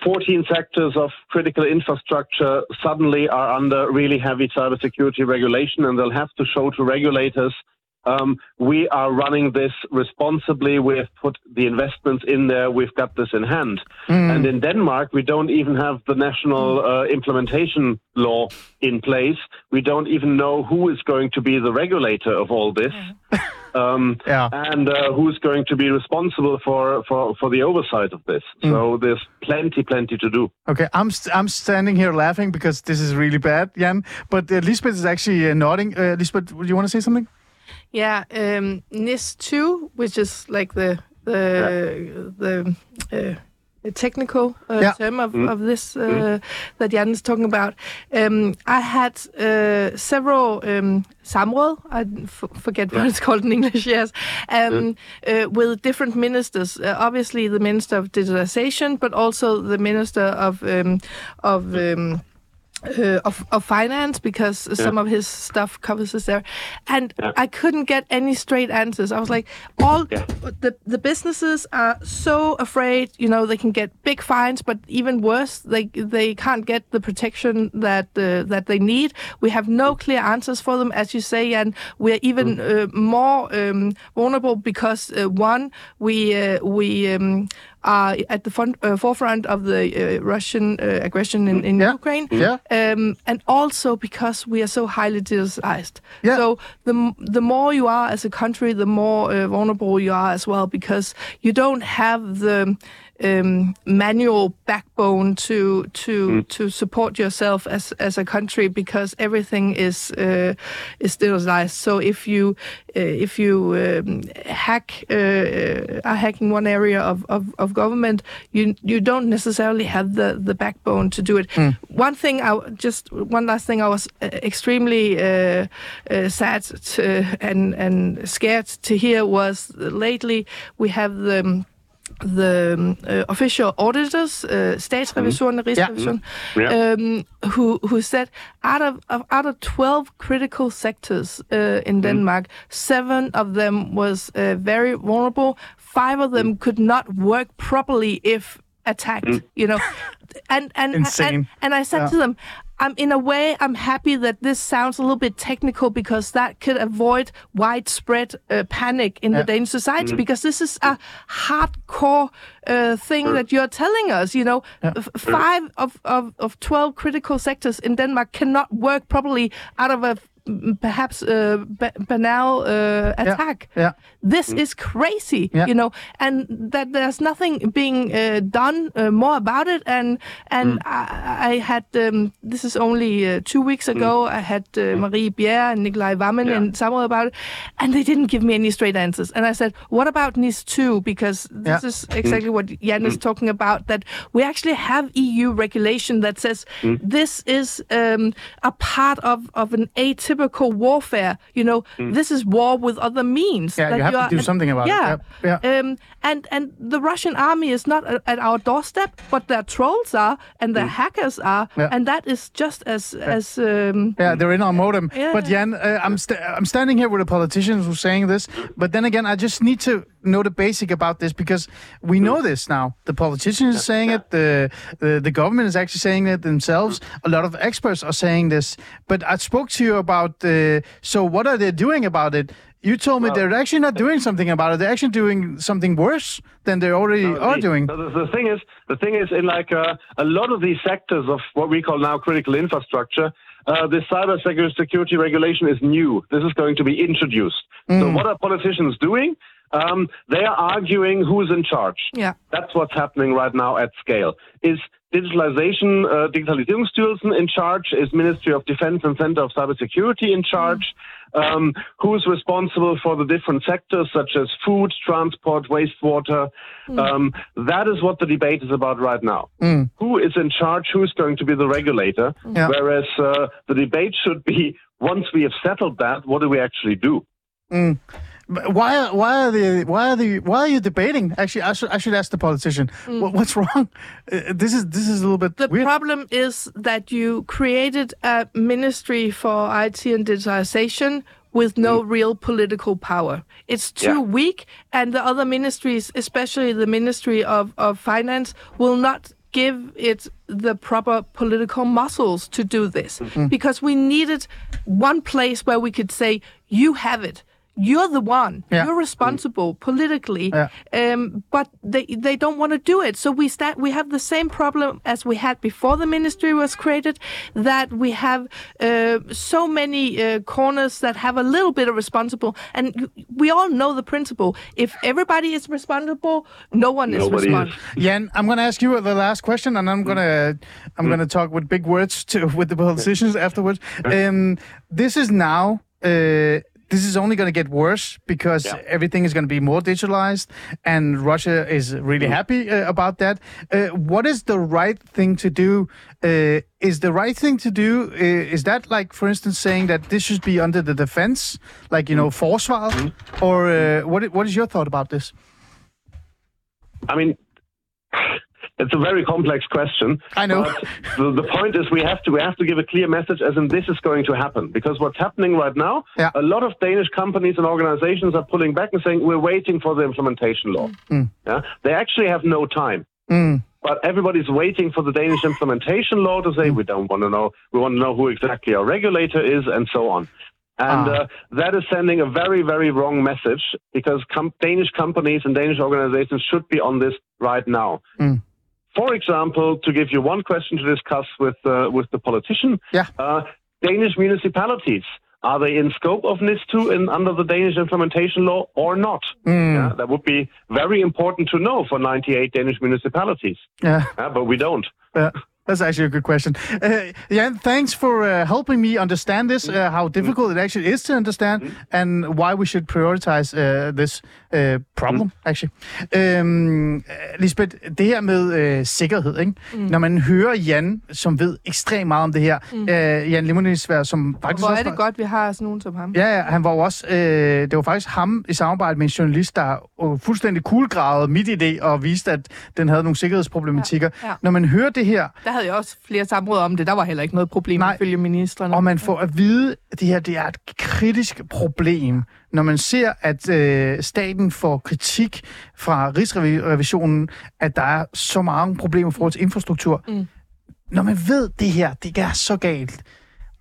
F: 14 sectors of critical infrastructure suddenly are under really heavy cybersecurity regulation, and they'll have to show to regulators. Um, we are running this responsibly. We have put the investments in there. We've got this in hand. And in Denmark, we don't even have the national uh, implementation law in place. We don't even know who is going to be the regulator of all this. Um,
D: Yeah.
F: and uh, who's going to be responsible for, for, for the oversight of this. So there's plenty, plenty to do.
D: okay. I'm st- I'm standing here laughing because this is really bad, Jan. But uh, Lisbeth is actually uh, nodding. Uh, Lisbeth, do you want to say something?
E: Yeah, um, NIS two, which is like the the the uh, the technical uh,
D: Yeah.
E: term of, of this uh, that Jan is talking about. Um, I had uh, several um, samråd. I f- forget what it's called in English. Yes, um, uh, with different ministers. Uh, obviously, the minister of digitalization, but also the minister of um, of um, uh, of, of finance because some of his stuff covers us there, and I couldn't get any straight answers. I was like, all the the businesses are so afraid, you know, they can get big fines, but even worse, they they can't get the protection that uh, that they need. We have no clear answers for them, as you say, and we're even uh, more um, vulnerable because uh, one, we uh, we. Um, are at the front, uh, forefront of the uh, Russian uh, aggression in, in
D: Yeah.
E: Ukraine.
D: Yeah.
E: Um, and also because we are so highly digitalized.
D: Yeah.
E: So the the more you are as a country, the more uh, vulnerable you are as well because you don't have the um, manual backbone to to to support yourself as as a country because everything is uh, is digitalized. So if you uh, if you um, hack uh, uh, are hacking one area of, of, of government, you you don't necessarily have the, the backbone to do it. One thing I just one last thing I was uh, extremely uh, uh, sad to, and and scared to hear was lately we have the um, the um, uh, official auditors, uh, statsrevisorerne, Rigsrevision,
F: Yeah.
E: um, who who said out of, of out of twelve critical sectors uh, in Denmark, seven of them was uh, very vulnerable. Five of them could not work properly if attacked. You know, and and
D: Insane.
E: and, and I said
D: Yeah.
E: to them. I'm in a way I'm happy that this sounds a little bit technical because that could avoid widespread uh, panic in the Danish society because this is a hardcore uh, thing that you're telling us. You know, F- five of, of, of 12 critical sectors in Denmark cannot work properly out of a perhaps uh, banal uh, attack.
D: Yeah.
E: This is crazy,
D: Yeah.
E: you know, and that there's nothing being uh, done uh, more about it. And and I, I had um, this is only uh, two weeks ago. I had uh, Marie Bjerre and Nikolai Vammen
F: Yeah.
E: and Samuel about it, and they didn't give me any straight answers. And I said, "What about NIS 2? Because this
D: Yeah.
E: is exactly what Jan is talking about. That we actually have EU regulation that says this is um, a part of of an atypical typical warfare. You know, this is war with other means.
D: Yeah,
E: that
D: you have to
E: are-
D: do something about it.
E: yeah.
D: Yeah, yeah.
E: Um, and and the Russian army is not at our doorstep, but their trolls are, and their hackers are,
D: Yeah.
E: and that is just as as um,
D: Yeah, they're in our modem.
E: Yeah.
D: But Jan, uh, I'm st- I'm standing here with a politician who's saying this. But then again, I just need to know the basic about this because we know this now. The politician is saying it. The, the the government is actually saying it themselves. A lot of experts are saying this. But I spoke to you about. Uh, so what are they doing about it? You told me they're actually not doing something about it. They're actually doing something worse than they already are
F: the-
D: doing.
F: the, the thing is, the thing is, in like uh, a lot of these sectors of what we call now critical infrastructure, uh, the cyber security regulation is new. This is going to be introduced. So what are politicians doing? Um, they are arguing who's in charge.
E: yeah.
F: That's what's happening right now at scale. Is digitalization, uh, Digitalisierungsstyrelsen in charge? Is Ministry of Defense and Center of Cybersecurity in charge? Um, who's responsible for the different sectors such as food, transport, wastewater? Um, that is what the debate is about right now. Who is in charge? Who's going to be the regulator?
D: Yeah.
F: Whereas uh, the debate should be once we have settled that, what do we actually do?
D: Why? are- Why are the? Why are the? Why are you debating? Actually, I should. I should ask the politician. Mm. What, what's wrong? Uh, this is. This is a little bit
E: The
D: weird.
E: problem is that you created a ministry for IT and digitization with no mm. real political power. It's too
F: Yeah.
E: weak, and the other ministries, especially the Ministry of, of Finance, will not give it the proper political muscles to do this. Mm-hmm. Because we needed one place where we could say, you have it. You're the one.
D: Yeah.
E: You're responsible politically,
D: Yeah.
E: um, but they they don't want to do it. So we sta- we have the same problem as we had before the ministry was created. That we have uh, so many uh, corners that have a little bit of responsible, and we all know the principle. If everybody is responsible, no one is
F: Nobody is.
E: responsible.
D: Jan, I'm going to ask you the last question, and I'm going to I'm going to talk with big words to with the politicians afterwards. Um, this is now. Uh, this is only going to get worse because
F: Yeah.
D: everything is going to be more digitalized, and Russia is really happy uh, about that. Uh, what is the right thing to do? Uh, is the right thing to do? Uh, is that like, for instance, saying that this should be under the defense, like you know, forsvaret, or uh, what? What is your thought about this?
F: I mean, it's a very complex question.
D: I know.
F: The, the point is, we have to we have to give a clear message, as in this is going to happen. Because what's happening right now,
D: Yeah.
F: a lot of Danish companies and organizations are pulling back and saying we're waiting for the implementation law. Mm. Mm. Yeah, they actually have no time. Mm. But everybody's waiting for the Danish implementation law to say we don't want to know. We want to know who exactly our regulator is, and so on. And
D: Ah.
F: uh, that is sending a very, very wrong message because com- Danish companies and Danish organizations should be on this right now. For example, to give you one question to discuss with uh, with the politician,
D: Yeah.
F: uh, Danish municipalities are they in scope of NIS2 in, under the Danish implementation law or not? Yeah, that would be very important to know for 98 Danish municipalities,
D: Yeah.
F: Yeah, but we don't.
D: Yeah, that's actually a good question. Uh, Jan, thanks for uh, helping me understand this, uh, how difficult it actually is to understand, and why we should prioritize uh, this uh, problem, actually. Um, uh, Lisbeth, det her med uh, sikkerhed, ikke? Mm. når man hører Jan, som ved ekstremt meget om det her, mm. uh, Jan Limonisvær, som faktisk
E: Hvor
D: også
E: er det godt, vi har sådan nogen som ham.
D: Ja, han var jo også, øh, det var faktisk ham i samarbejde med en journalist, der øh, fuldstændig kuglgravede midt i det og viste, at den havde nogle sikkerhedsproblematikker.
E: Ja, ja.
D: Når man hører det her,
E: Der havde jeg også flere samråd om det. Der var heller ikke noget problem
D: Nej.
E: ifølge ministerne.
D: og man får at vide, at det her det er et kritisk problem, når man ser, at øh, staten får kritik fra Rigsrevisionen, at der er så mange problemer i forhold til infrastruktur. Mm. Når man ved det her, det er så galt,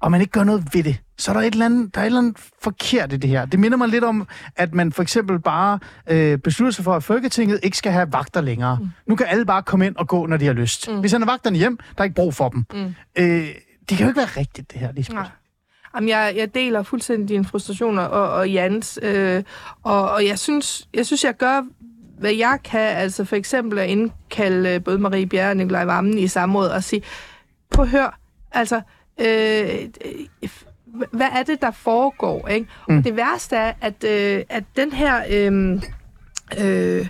D: og man ikke gør noget ved det, så er der et eller andet, der er et eller andet forkert i det her. Det minder mig lidt om, at man for eksempel bare øh, beslutter sig for, at Folketinget ikke skal have vagter længere. Mm. Nu kan alle bare komme ind og gå, når de har lyst. Mm. Vi sender vagterne hjem, der er ikke brug for dem. Mm. Øh, det kan jo ikke være rigtigt, det her, Lisbeth.
E: Nej. Jamen, jeg, jeg deler fuldstændig dine frustrationer og, og Jans, øh, og, og jeg synes, jeg synes, jeg gør, hvad jeg kan, altså for eksempel at indkalde øh, både Marie Bjerre og Nikolaj Vammen i samråd og sige, på hør, altså, øh, øh, hvad er det, der foregår, ikke? Mm. Og det værste er, at, øh, at den her... Øh, øh,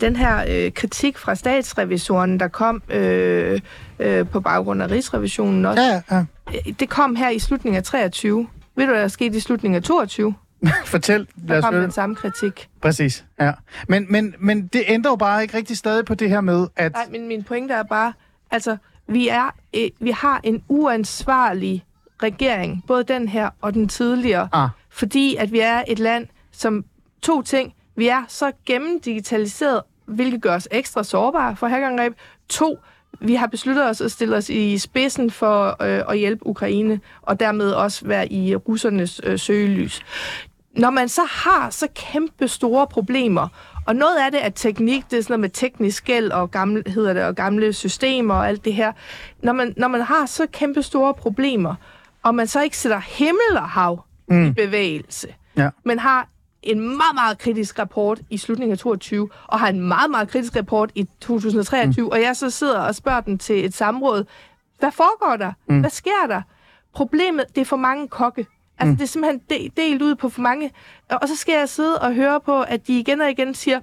E: den her øh, kritik fra statsrevisoren, der kom øh, øh, på baggrund af Rigsrevisionen også,
D: Ja, ja.
E: Øh, det kom her i slutningen af 23. Ved du, hvad der skete i slutningen af 22?
D: Fortæl. Lad
E: Der
D: os
E: kom
D: høre.
E: den samme kritik.
D: Præcis, ja. Men, men, men det ændrer jo bare ikke rigtig stadig på det her med, at...
E: Nej, men min pointe er bare, altså, vi, er, øh, vi har en uansvarlig regering, både den her og den tidligere,
D: Ah.
E: fordi at vi er et land, som to ting, vi er så gennemdigitaliseret, hvilket gør os ekstra sårbare for hackerangreb. To, vi har besluttet os at stille os i spidsen for øh, at hjælpe Ukraine, og dermed også være i russernes øh, søgelys. Når man så har så kæmpe store problemer, og noget af det er teknik, det er sådan noget med teknisk gæld og gamle, hedder det, og gamle systemer og alt det her. Når man, når man har så kæmpe store problemer, og man så ikke sætter himmel og hav mm. i bevægelse,
D: Ja.
E: men har en meget, meget kritisk rapport i slutningen af 22, og har en meget, meget kritisk rapport i 2023, mm. og jeg så sidder og spørger den til et samråd, hvad foregår der? Mm. Hvad sker der? Problemet, det er for mange kokke. Altså, mm. det er simpelthen de- delt ud på for mange. Og så skal jeg sidde og høre på, at de igen og igen siger,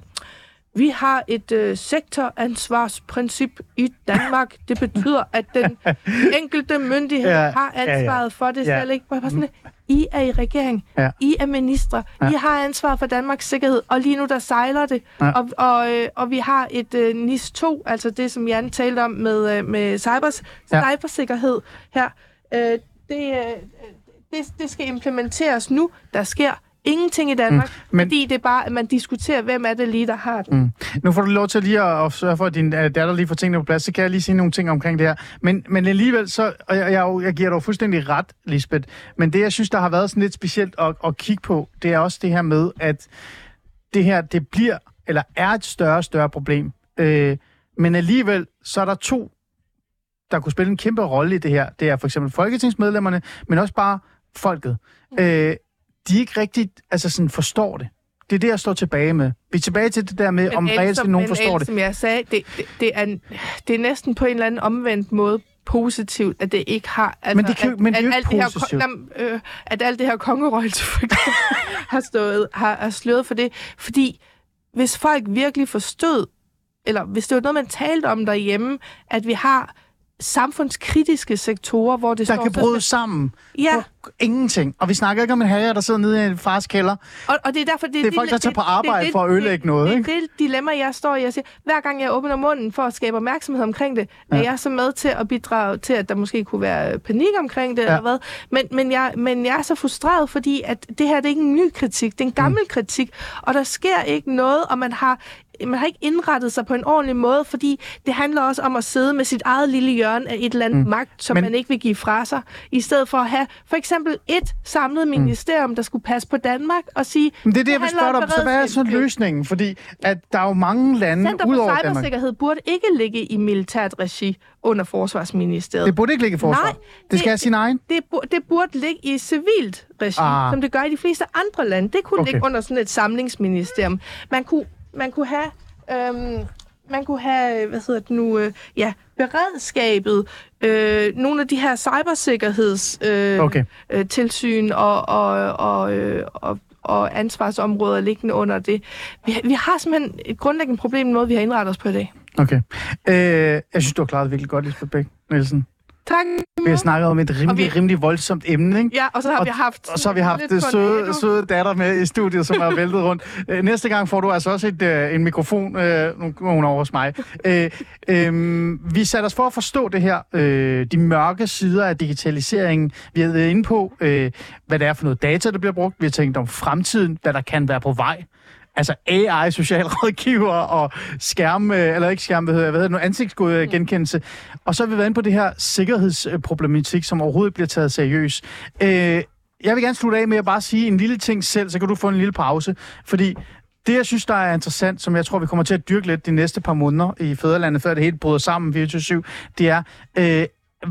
E: vi har et øh, sektoransvarsprincip i Danmark. Det betyder, at den enkelte myndighed
D: Ja,
E: ja, har
D: ja, ja.
E: ansvaret for det
D: Ja.
E: selv. Ikke? Bare sådan, I er i regering.
D: Ja.
E: I er ministre.
D: Ja.
E: I har ansvar for Danmarks sikkerhed. Og lige nu, der sejler det.
D: Ja.
E: Og, og, øh, og vi har et øh, NIS 2, altså det, som Jan talte om med, øh, med cybers,
D: Ja.
E: cybersikkerhed her. Øh, det, øh, det, det skal implementeres nu. Der sker ingenting i Danmark,
D: Mm, men-
E: fordi det er bare, at man diskuterer, hvem er det lige, der har den.
D: Mm. Nu får du lov til lige at, at sørge for, at din uh, datter lige får tingene på plads. Så kan jeg lige sige nogle ting omkring det her. Men, men alligevel, så, og jeg, jeg, jeg giver dig fuldstændig ret, Lisbeth, men det, jeg synes, der har været sådan lidt specielt at, at kigge på, det er også det her med, at det her, det bliver, eller er et større og større problem. Øh, men alligevel, så er der to, der kunne spille en kæmpe rolle i det her. Det er for eksempel folketingsmedlemmerne, men også bare folket. Øh, de ikke rigtigt altså sådan forstår det. Det er det, jeg står tilbage med. Vi er tilbage til det der med, om
E: Ale,
D: reelt set nogen
E: men
D: forstår det.
E: Som jeg sagde, det, det, det, er, det er næsten på en eller anden omvendt måde positivt, at det ikke har... Altså,
D: Men det kan
E: at,
D: men det er
E: at alt det her,
D: positivt.
E: kon- nam- øh, at alt det her eksempel, har, stået, har, har sløret for det. Fordi hvis folk virkelig forstod, eller hvis det var noget, man talte om derhjemme, at vi har samfundskritiske sektorer, hvor det
D: Der
E: står
D: kan
E: så-
D: bryde sammen
E: Ja,
D: på ingenting. Og vi snakker ikke om en herre, der sidder nede i en fars kælder.
E: Og, og det er derfor, det,
D: Det er folk, der tager på arbejde for at ødelægge noget,
E: det,
D: ikke?
E: Det det dilemma, jeg står i. Jeg siger, hver gang jeg åbner munden for at skabe opmærksomhed omkring det, ja. er jeg så med til at bidrage til, at der måske kunne være panik omkring det,
D: Ja.
E: ja. eller hvad. Men, men, jeg, men jeg er så frustreret, fordi at det her det er ikke en ny kritik, det er en gammel mm. kritik, og der sker ikke noget, og man har man har ikke indrettet sig på en ordentlig måde, fordi det handler også om at sidde med sit eget lille hjørne af et eller andet mm. magt, som
D: Men-
E: man ikke vil give fra sig, i stedet for at have for eksempel et samlet ministerium, der skulle passe på Danmark og sige,
D: Men det er det, jeg vil spørge dig om. Så hvad er så løsningen? Fordi at der er jo mange lande
E: Center
D: ud over Danmark.
E: Cybersikkerhed burde ikke ligge i militært regi under Forsvarsministeriet.
D: Det burde ikke ligge i forsvar.
E: Nej,
D: det, det skal have sin egen.
E: det, det burde ligge i civilt regi,
D: Ah.
E: som det gør i de fleste andre lande. Det kunne
D: okay.
E: ligge under sådan et samlingsministerium. Man kunne, man kunne have... Øhm, man kunne have, hvad hedder det nu, øh, ja, beredskabet, øh, nogle af de her cybersikkerheds øh,
D: Okay.
E: øh, tilsyn og, og, og, øh, og, og ansvarsområder liggende under det. Vi, vi har simpelthen et grundlæggende problem med vi har indrettet os på i dag.
D: Okay. Øh, jeg synes, du har klaret det virkelig godt, Lisbeth Bæk Nielsen.
E: Tak.
D: Vi har snakket om et rimelig,
E: vi-
D: rimelig voldsomt emne, ikke?
E: Ja, og så har
D: Og-
E: vi haft...
D: Og så har vi haft det søde, søde datter med i studiet, som er væltet rundt. Øh, Næste gang får du altså også et, øh, en mikrofon, øh, nu kommer hun over hos mig. Øh, øh, vi satte os for at forstå det her, øh, de mørke sider af digitaliseringen. Vi har været inde på, øh, hvad det er for noget data, der bliver brugt. Vi har tænkt om fremtiden, hvad der kan være på vej. Altså AI, socialrådgiver og skærm, øh, eller ikke skærm, hvad hedder, hvad hedder det nu, ansigtsgenkendelse. Og så har vi været inde på det her sikkerhedsproblematik, som overhovedet bliver taget seriøst. Øh, jeg vil gerne slutte af med at bare sige en lille ting selv, så kan du få en lille pause. Fordi det, jeg synes, der er interessant, som jeg tror, vi kommer til at dyrke lidt de næste par måneder i Fæderlandet, før det hele bryder sammen 24-7, det er, øh,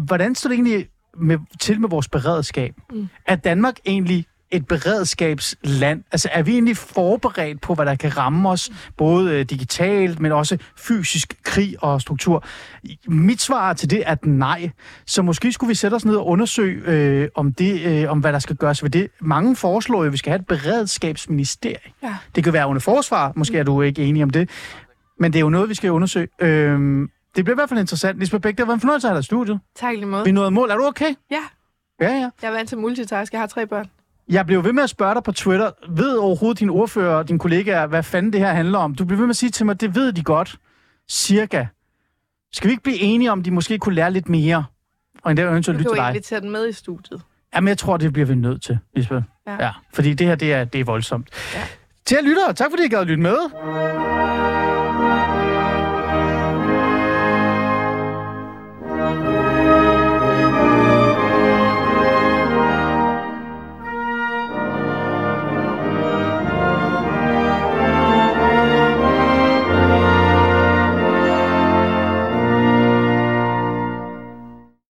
D: hvordan står det egentlig med, til med vores beredskab? Mm. Er Danmark egentlig et beredskabsland? Altså er vi egentlig forberedt på, hvad der kan ramme os, både øh, digitalt, men også fysisk krig og struktur? Mit svar til det er nej. Så måske skulle vi sætte os ned og undersøge, øh, om, det, øh, om hvad der skal gøres ved det. Mange foreslår jo, at vi skal have et beredskabsministerie.
E: Ja.
D: Det kan være under forsvar, måske er du ikke enig om det. Men det er jo noget, vi skal undersøge. Øhm, det bliver i hvert fald interessant. Lisbeth Bæk, det har været en fornøjelse at have dig i studiet.
E: Tak lige måde.
D: Vi nåede mål. Er du okay?
E: Ja,
D: Ja, ja.
E: jeg er vant til multitask. Jeg har tre børn.
D: Jeg blev ved med at spørge dig på Twitter, ved overhovedet dine ordfører og dine kollegaer, hvad fanden det her handler om? Du blev ved med at sige til mig, det ved de godt. Cirka. Skal vi ikke blive enige om, de måske kunne lære lidt mere? Og endda eventuelt
E: Du
D: lytte
E: kan
D: til
E: jo
D: dig.
E: invitere den med i studiet.
D: Jamen, jeg tror, det bliver vi nødt til, Lisbeth.
E: Ja.
D: ja fordi det her, det er, det er voldsomt.
E: Ja.
D: Til jer lyttere, tak fordi I gad at lytte med.